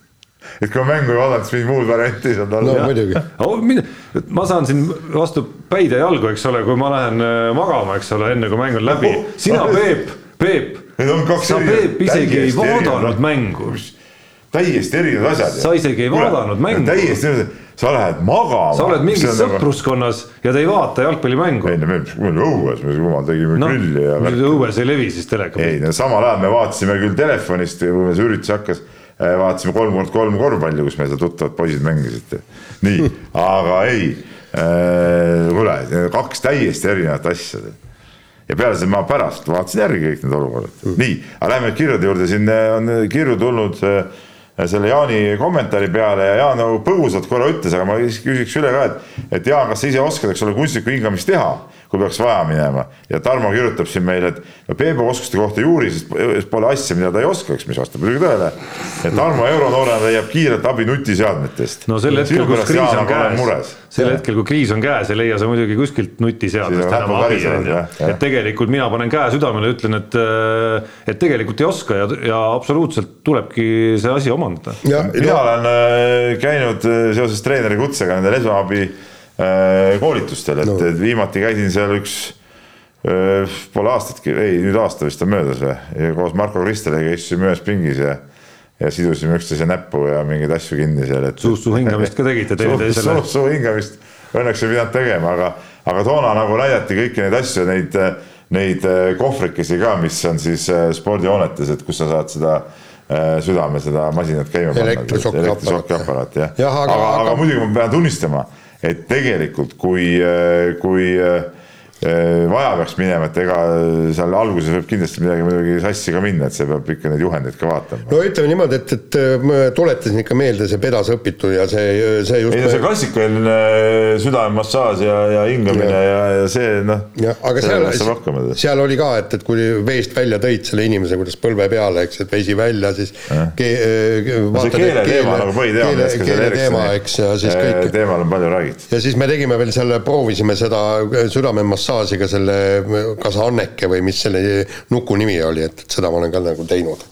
et kui ma mängu ei vaadanud, siis mingit muud varianti ei saanud olla. no muidugi oh,. ma saan siin vastu päid ja jalgu, eks ole, kui ma lähen äh, magama, eks ole, enne kui mäng on läbi. sina, Peep, Peep. sa, Peep, isegi ei vaadanud mängu. täiesti erinevad asjad. sa isegi ei vaadanud mängu. täiesti erinevad sa lähed magama. sa oled mingis nagu- sõpruskonnas ja te ei vaata jalgpallimängu. ei no me olime õues, me jumal tegime no, grilli ja. õues ei levi siis teleka. ei no samal ajal me vaatasime küll telefonist, kui see üritus hakkas vaatasime kolm kord kolm korvpalli, kus meil seal tuttavad poisid mängisid. nii, aga ei äh,, kuule, kaks täiesti erinevat asja. ja peale seda ma pärast vaatasin järgi kõik need olukorrad mm., nii, aga lähme kirjade juurde, siin äh, on kirju tulnud äh, selle Jaani kommentaari peale ja Jaan nagu põgusalt korra ütles, aga ma küsiks üle ka, et, et Jaan, kas sa ise oskad, eks ole, kunstlikku hingamist teha kui peaks vaja minema. ja Tarmo kirjutab siin meile, et no Peebu oskuste kohta juurises pole asja, mida ta ei oskaks, mis vastab muidugi tõele. ja Tarmo euronoorena leiab kiirelt abi nutiseadmetest. no sel hetkel, kus kriis on käes, sel hetkel, kui kriis on käes, ei leia sa muidugi kuskilt nutiseadmest enam abi, on ju. et tegelikult mina panen käe südamele ütlen, et, äh, et tegelikult ei oska ja, ja absoluutselt tulebki see asi omandada. mina olen äh, käinud äh, seoses treeneri kutsega nendel esmaabi koolitustel, et no. viimati käisin seal üks äh, poole aastatki, ei nüüd aasta vist on möödas või, koos Marko Kristeliga istusime ühes pingis ja ja sidusime üksteise näppu ja mingeid asju kinni seal, et. suust-suu hingamist ka tegite teineteisele? suust-suu hingamist õnneks ei pidanud tegema, aga, aga toona nagu näidati kõiki neid asju, neid, neid äh, kohvrikesi ka, mis on siis spordihoonetes, et kus sa saad seda äh, südamel seda masinat käima panna. elektrišokiaparaat jah Jah, aga, aga- aga, aga aga- muidugi ma pean tunnistama, et tegelikult kui, kui äh, vaja peaks minema, et ega seal alguses võib kindlasti midagi muidugi sassi ka minna, et see peab ikka neid juhendeid ka vaatama. no ütleme niimoodi, et, et ma tuletasin ikka meelde see pedas õpitu ja see, see just ei no see klassikaline südamemassaaž ja, ja hingamine ja, ja, ja see noh. jah, aga seal, seal oli ka, et, et kui veest välja tõid selle inimese, kuidas põlve peale, eks, et vesi välja, siis ke, no see keele teema nagu põhiteema. keele, keele teema, eks, ja siis kõik. teemal on palju räägitud. ja siis me tegime veel selle, proovisime seda südamemassaaži ka selle, kas Anneke või mis selle nuku nimi oli, et, et seda ma olen ka nagu teinud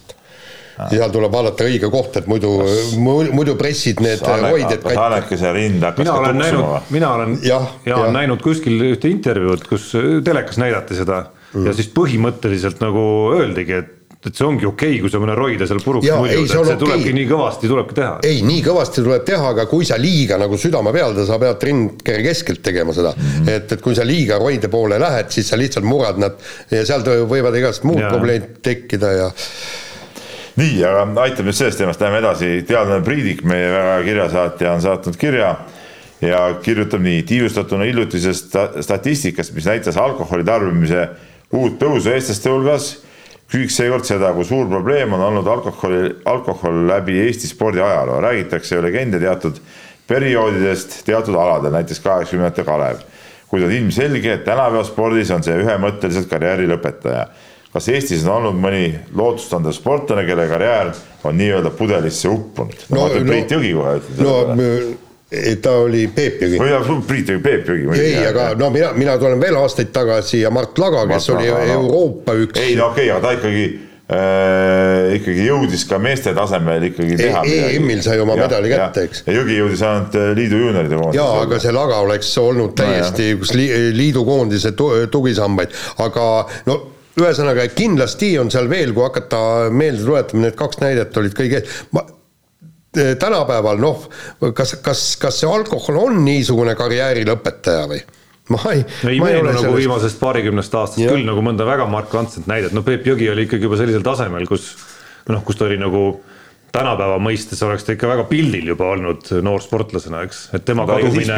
seal tuleb vaadata õige koht, et muidu, muidu pressid need hoidjad katki. Annekese rind hakkas mina olen näinud, mina olen ja, ja, ja. näinud kuskil ühte intervjuud, kus telekas näidati seda mm. ja siis põhimõtteliselt nagu öeldigi, et et see ongi okei okay,, kui sa mõne roide seal puruks muidu, et see okay. tulebki nii kõvasti tulebki teha. ei, nii kõvasti tuleb teha, aga kui sa liiga nagu südame peal, sa pead rindkere keskelt tegema seda mm. -hmm. et, et kui sa liiga roide poole lähed, siis sa lihtsalt murrad nad ja sealt võivad igasugused muud probleemid tekkida ja nii, aga aitab nüüd sellest teemast, läheme edasi, teadlane Priidik, meie väga kirjasaatja on saatnud kirja ja kirjutab nii, tiirustatuna hiljutisest statistikast, mis näitas alkoholi tarbimise uut tõusu eestlaste hulgas küsiks seekord seda, kui suur probleem on olnud alkoholi, alkohol läbi Eesti spordi ajaloo, räägitakse ju legende teatud perioodidest teatud aladel, näiteks kaheksakümnendate Kalev. kuid on ilmselge, et tänapäeva spordis on see ühemõtteliselt karjääri lõpetaja. kas Eestis on olnud mõni lootustandev sportlane, kelle karjäär on nii-öelda pudelisse uppunud? no, no no, Priit Jõgi kohe ütleb no, ta oli Peep Jõgi. Priit Jõgi, Peep Jõgi. ei, aga no mina, mina tulen veel aastaid tagasi ja Mart Laga, kes Mart oli Laga, no. Euroopa üks. ei no okei okay,, aga ta ikkagi äh, ikkagi jõudis ka meeste tasemel ikkagi teha e. EM-il sai oma ja, medali kätte, eks. ja Jõgi jõudis ainult äh, liidu juunioride koondise. jaa, aga see Laga oleks olnud täiesti no, üks liidu koondise tugisambaid, aga no ühesõnaga, kindlasti on seal veel, kui hakata meelde tuletama, need kaks näidet olid kõige, ma tänapäeval noh, kas, kas, kas see alkohol on niisugune karjääri lõpetaja või? ma ei, ei meenu nagu sellest... viimasest paarikümnest aastast ja. küll nagu mõnda väga markantset näidet, no Peep Jõgi oli ikkagi juba sellisel tasemel, kus noh, kus ta oli nagu tänapäeva mõistes oleks ta ikka väga pildil juba olnud noorsportlasena, eks, et tema kadumine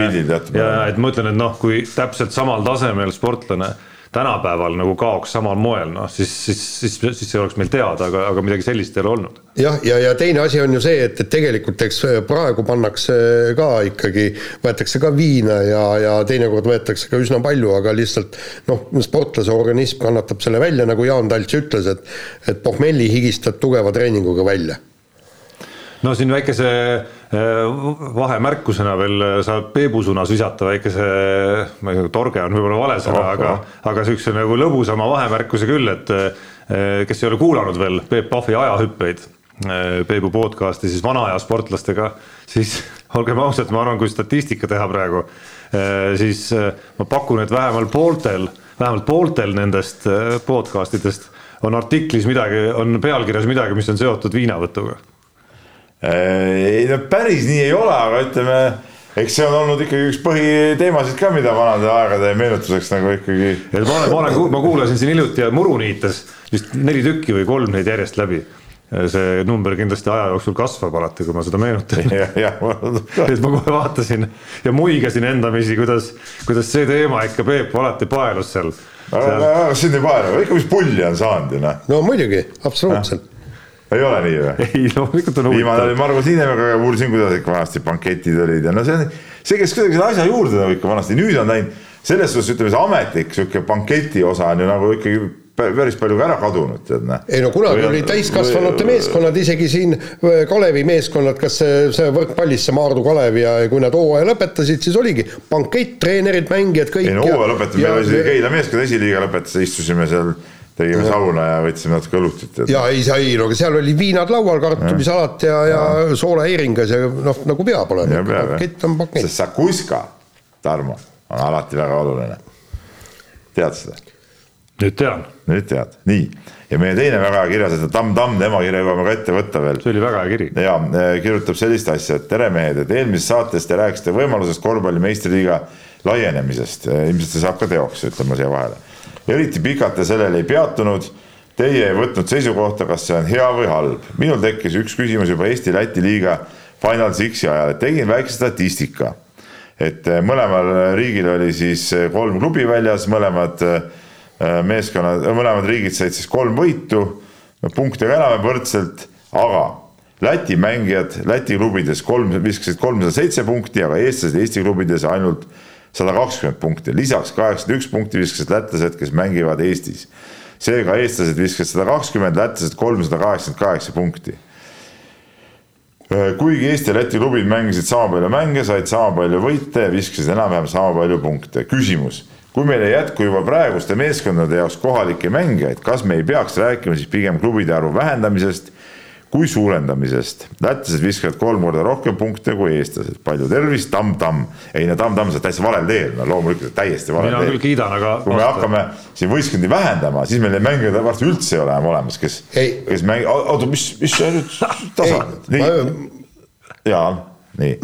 ja et ma ütlen, et noh, kui täpselt samal tasemel sportlane tänapäeval nagu kaoks samal moel, noh siis, siis, siis, siis see oleks meil teada, aga, aga midagi sellist ei ole olnud. jah, ja, ja, ja teine asi on ju see, et, et tegelikult eks praegu pannakse ka ikkagi, võetakse ka viina ja, ja teinekord võetakse ka üsna palju, aga lihtsalt noh, sportlase organism kannatab selle välja, nagu Jaan Talts ütles, et et pohmelli higistad tugeva treeninguga välja no siin väikese äh, vahemärkusena veel äh, saab Peebu suunas visata väikese, ma ei tea, torge on võib-olla vale sõna oh,, aga oh., aga siukse nagu lõbusama vahemärkuse küll, et äh, kes ei ole kuulanud veel Peep Pahvi ajahüppeid, Peebu podcast'i siis vana aja sportlastega, siis olgem ausad, ma arvan, kui statistika teha praegu, siis ma pakun, et vähemalt pooltel, vähemalt pooltel nendest podcast idest on artiklis midagi, on pealkirjas midagi, mis on seotud viinavõtuga Äh, ei no päris nii ei ole, aga ütleme, eks see on olnud ikkagi üks põhiteemasid ka, mida vanade aegade meenutuseks nagu ikkagi. et ma olen, ma olen, ma kuulasin siin hiljuti Muru niitas vist neli tükki või kolm neid järjest läbi see number kindlasti aja jooksul kasvab alati, kui ma seda meenutan. et ma kohe vaatasin ja muigasin endamisi, kuidas, kuidas see teema ikka Peep alati paelus seal. aga sind ei paelu, ikka mis pulli on saanud ju noh. no muidugi, absoluutselt ei ole nii või? ei, loomulikult on huvitav. viimane oli Margus Niinemäega, uurisin, kuidas ikka vanasti banketid olid ja no see on, see käis kuidagi selle asja juurde nagu ikka vanasti, nüüd on läinud selles suhtes ütleme, see ametlik sihuke banketi osa on ju nagu ikkagi päris palju ka ära kadunud, tead näe. ei no kunagi oli täiskasvanute või... meeskonnad, isegi siin Kalevi meeskonnad, kas see, see võrkpallis see Maardu Kalev ja kui nad hooaja lõpetasid, siis oligi bankett, treenerid, mängijad, kõik. ei no hooaja lõpetamine, meil oli isegi Keila meeskond esiliiga lõpetas, istusime seal tegime sauna ja võtsime natuke õlutit. ja ei, sai, no aga seal oli viinad laual, kartulisalat ja, ja, ja soolaheiringas ja noh, nagu peab olema. pakett on pakett. sest sakuska, Tarmo, on alati väga oluline. tead seda? nüüd tean. nüüd tead, nii. ja meie teine väga hea kirjas, et Tamm-Tamm, tema kirja jõuame ka ette võtta veel. see oli väga hea kiri. ja eh, kirjutab sellist asja, et tere mehed, et eelmises saates te rääkisite võimalusest korvpalli meistriliiga laienemisest, ilmselt see saab ka teoks, ütlen ma siia vahele eriti pikalt te sellel ei peatunud. Teie ei võtnud seisukohta, kas see on hea või halb. minul tekkis üks küsimus juba Eesti-Läti liiga Final Sixi ajal, tegin väikse statistika. et äh, mõlemal riigil oli siis äh, kolm klubi väljas, mõlemad meeskonnad, mõlemad riigid said siis kolm võitu, punkte ka enam-vähem võrdselt, aga Läti mängijad Läti klubides kolm, viskasid kolmsada seitse punkti, aga eestlased Eesti klubides ainult sada kakskümmend punkti, lisaks kaheksakümmend üks punkti viskasid lätlased, kes mängivad Eestis. seega eestlased viskasid sada kakskümmend, lätlased kolmsada kaheksakümmend kaheksa punkti. kuigi Eesti ja Läti klubid mängisid sama palju mänge, said sama palju võite ja viskasid enam-vähem sama palju punkte. küsimus, kui meil ei jätku juba praeguste meeskondade jaoks kohalikke mängijaid, kas me ei peaks rääkima siis pigem klubide arvu vähendamisest kui suurendamisest. lätlased viskavad kolm korda rohkem punkte kui eestlased, palju tervist, tamm-tamm. ei no tamm-tamm, sa oled täitsa valel teel, no loomulikult täiesti valel mina teel. küll kiidan, aga kui me hakkame siin võistkondi vähendama, siis meil neid mängijaid varsti üldse ei ole enam olemas, kes, kes mängi-, oota, mis, mis see nüüd tasa on? nii, jaa nii.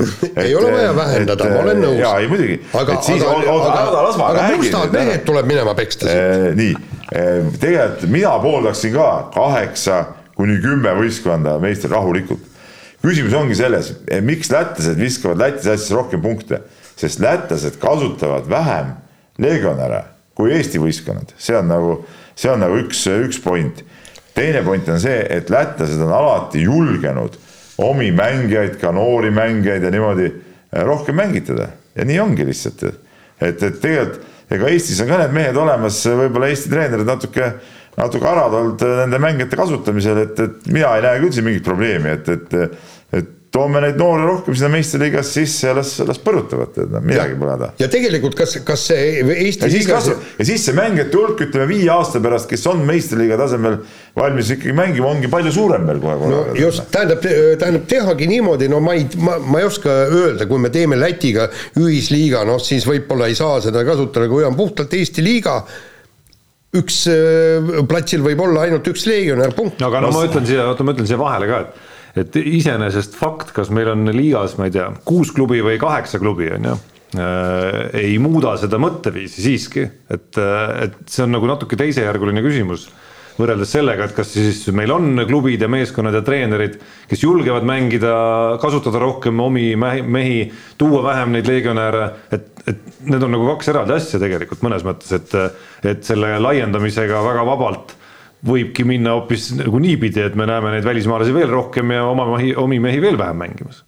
ei ole vaja vähendada, ma olen nõus. jaa, ei muidugi. aga, aga, aga, aga mustad mehed tuleb minema peksta siin. nii, tegelikult mina pooldaksin ka kaheksa kuni kümme võistkonda meistri rahulikult. küsimus ongi selles, miks lätlased viskavad Läti sassis rohkem punkte, sest lätlased kasutavad vähem legionäre kui Eesti võistkonnad, see on nagu, see on nagu üks, üks point. teine point on see, et lätlased on alati julgenud omi mängijaid, ka noori mängijaid ja niimoodi eh, rohkem mängitada ja nii ongi lihtsalt, et, et tegelikult ega Eestis on ka need mehed olemas, võib-olla Eesti treenerid natuke natuke arad olnud nende mängijate kasutamisel, et, et mina ei näe küll siin mingit probleemi, et, et, et toome neid noori rohkem sinna meistriliigasse sisse ja las, las põrutavad, et noh, midagi pole häda. ja tegelikult, kas, kas see Eesti ja siis kasvab ja siis see mängijate hulk, ütleme viie aasta pärast, kes on meistriliiga tasemel valmis ikkagi mängima, ongi palju suurem veel kohe. no just, tähendab, tähendab tehagi niimoodi, no ma ei, ma, ma ei oska öelda, kui me teeme Lätiga ühisliiga, noh siis võib-olla ei saa seda kasutada, kui on puhtalt Eesti liiga üks äh, platsil võib olla ainult üks legionär, punkt. aga no ma ütlen siia, oota, ma ütlen siia vahele ka, et et iseenesest fakt, kas meil on liigas, ma ei tea, kuus klubi või kaheksa klubi, on ju äh,, ei muuda seda mõtteviisi siiski, et, et see on nagu natuke teisejärguline küsimus võrreldes sellega, et kas siis meil on klubid ja meeskonnad ja treenerid, kes julgevad mängida, kasutada rohkem omi mehi, tuua vähem neid legionäre, et, et need on nagu kaks eraldi asja tegelikult mõnes mõttes, et, et selle laiendamisega väga vabalt võibki minna hoopis nagu niipidi, et me näeme neid välismaalasi veel rohkem ja oma mehi, omi mehi veel vähem mängimas.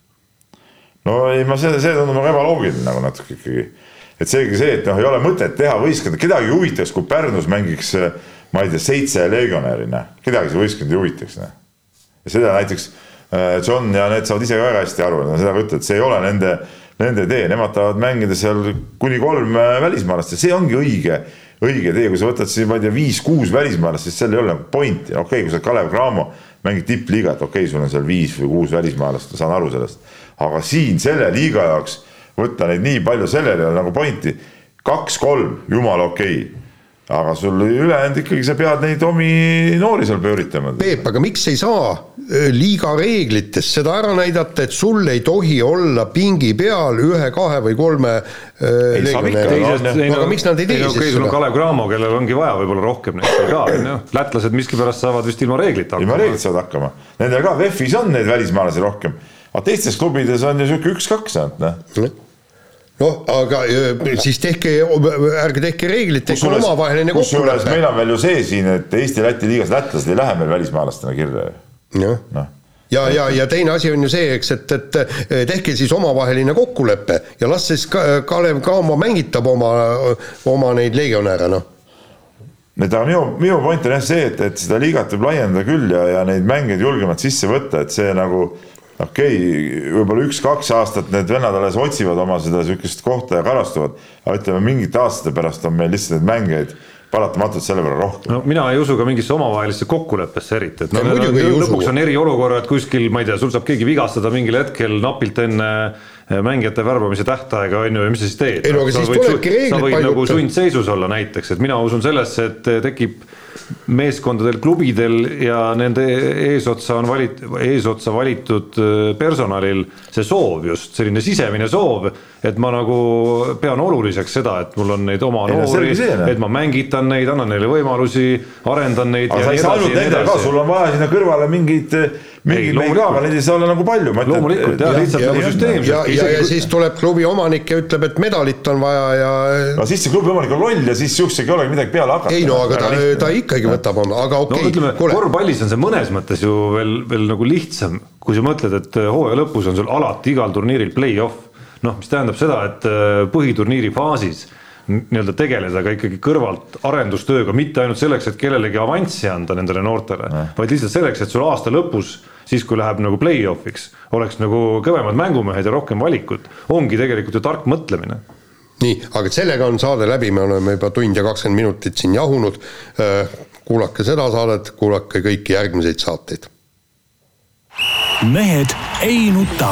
no ei, ma see, see tundub nagu ebaloogiline nagu natuke ikkagi. et seegi see, et noh, ei ole mõtet teha võistkonda, kedagi ei huvitaks, kui Pärnus mängiks ma ei tea, seitse legionäri, noh, kedagi see võistkond ei huvitaks, noh. ja seda näiteks äh, John ja need saavad ise ka väga hästi aru, nad seda ka ütlevad, see ei ole nende, nende tee, nemad tahavad mängida seal kuni kolm äh, välismaalast ja see ongi õige, õige tee, kui sa võtad siis, ma ei tea, viis-kuus välismaalast, siis seal ei ole nagu pointi, okei okay,, kui sa oled Kalev Cramo, mängid tippliigat, okei okay,, sul on seal viis või kuus välismaalast, ma saan aru sellest. aga siin selle liiga jaoks võtta neid nii palju, sellel ei ole nagu pointi. kaks-kolm, jumala okei okay aga sul ülejäänud ikkagi sa pead neid omi noori seal pööritama. Peep, aga miks ei saa liiga reeglites seda ära näidata, et sul ei tohi olla pingi peal ühe, kahe või kolme äh, legionäri, aga miks nad ei tee siis seda? sul on Kalev Cramo, kellel ongi vaja võib-olla rohkem neid seal ka, on ju, lätlased miskipärast saavad vist ilma reeglita hakkama. ilma reeglita saavad hakkama, nendel ka VEF-is on neid välismaalasi rohkem, aga teistes klubides on ju sihuke üks-kaks ainult, noh noh, aga siis tehke, ärge tehke reeglit, tehke omavaheline kokkulepe. meil on veel ju see siin, et Eesti-Läti liigas lätlased ei lähe meil välismaalastena kirja. jah no. ja, ja, ja teine asi on ju see, eks, et, et tehke siis omavaheline kokkulepe ja las siis ka, Kalev Cramo mängitab oma, oma neid legionäre, noh et aga minu, minu point on jah see, et, et seda liigat võib laiendada küll ja, ja neid mängeid julgemalt sisse võtta, et see nagu okei okay,, võib-olla üks-kaks aastat need vennad alles otsivad oma seda sihukest kohta ja karastuvad, aga ütleme mingite aastate pärast on meil lihtsalt neid mängijaid paratamatult selle võrra rohkem. no mina ei usu ka mingisse omavahelisse kokkuleppesse eriti, et no, no, lõpuks on eriolukorrad kuskil, ma ei tea, sul saab keegi vigastada mingil hetkel napilt enne eh, mängijate värbamise tähtaega on ju, ja mis sa siis teed? ei no aga siis tulebki reeglid sa võid nagu sundseisus olla näiteks, et mina usun sellesse, et tekib meeskondadel, klubidel ja nende eesotsa on valit-, eesotsa valitud äh, personalil see soov just, selline sisemine soov, et ma nagu pean oluliseks seda, et mul on neid oma noori, noh. et ma mängitan neid, annan neile võimalusi, arendan neid. aga sa ei saa ainult nendega sul on vaja sinna kõrvale mingeid, aga neid ei saa olla nagu palju. Loomulikult, jah, lihtsalt nagu süsteemselt. ja, ja, ja siis tuleb klubi omanik ja ütleb, et medalit on vaja ja no siis see klubi omanik on loll ja siis siuksega ei olegi midagi peale hakata. ei no aga ta, ta ikkagi võtab oma, aga no okei okay,, kuule, korvpallis on see mõnes mõttes ju veel, veel nagu lihtsam, kui sa mõtled, et hooaja lõpus on sul alati igal turniiril play-off. noh, mis tähendab seda, et äh, põhiturniiri faasis nii-öelda tegeleda ka ikkagi kõrvalt arendustööga, mitte ainult selleks, et kellelegi avanssi anda nendele noortele, vaid lihtsalt selleks, et sul aasta lõpus siis kui läheb nagu play-off'iks, oleks nagu kõvemad mängumehed ja rohkem valikut, ongi tegelikult ju tark mõtlemine nii, aga sellega on saade läbi, me oleme juba tund ja kakskümmend minutit siin jahunud. kuulake seda saadet, kuulake kõiki järgmiseid saateid. mehed ei nuta.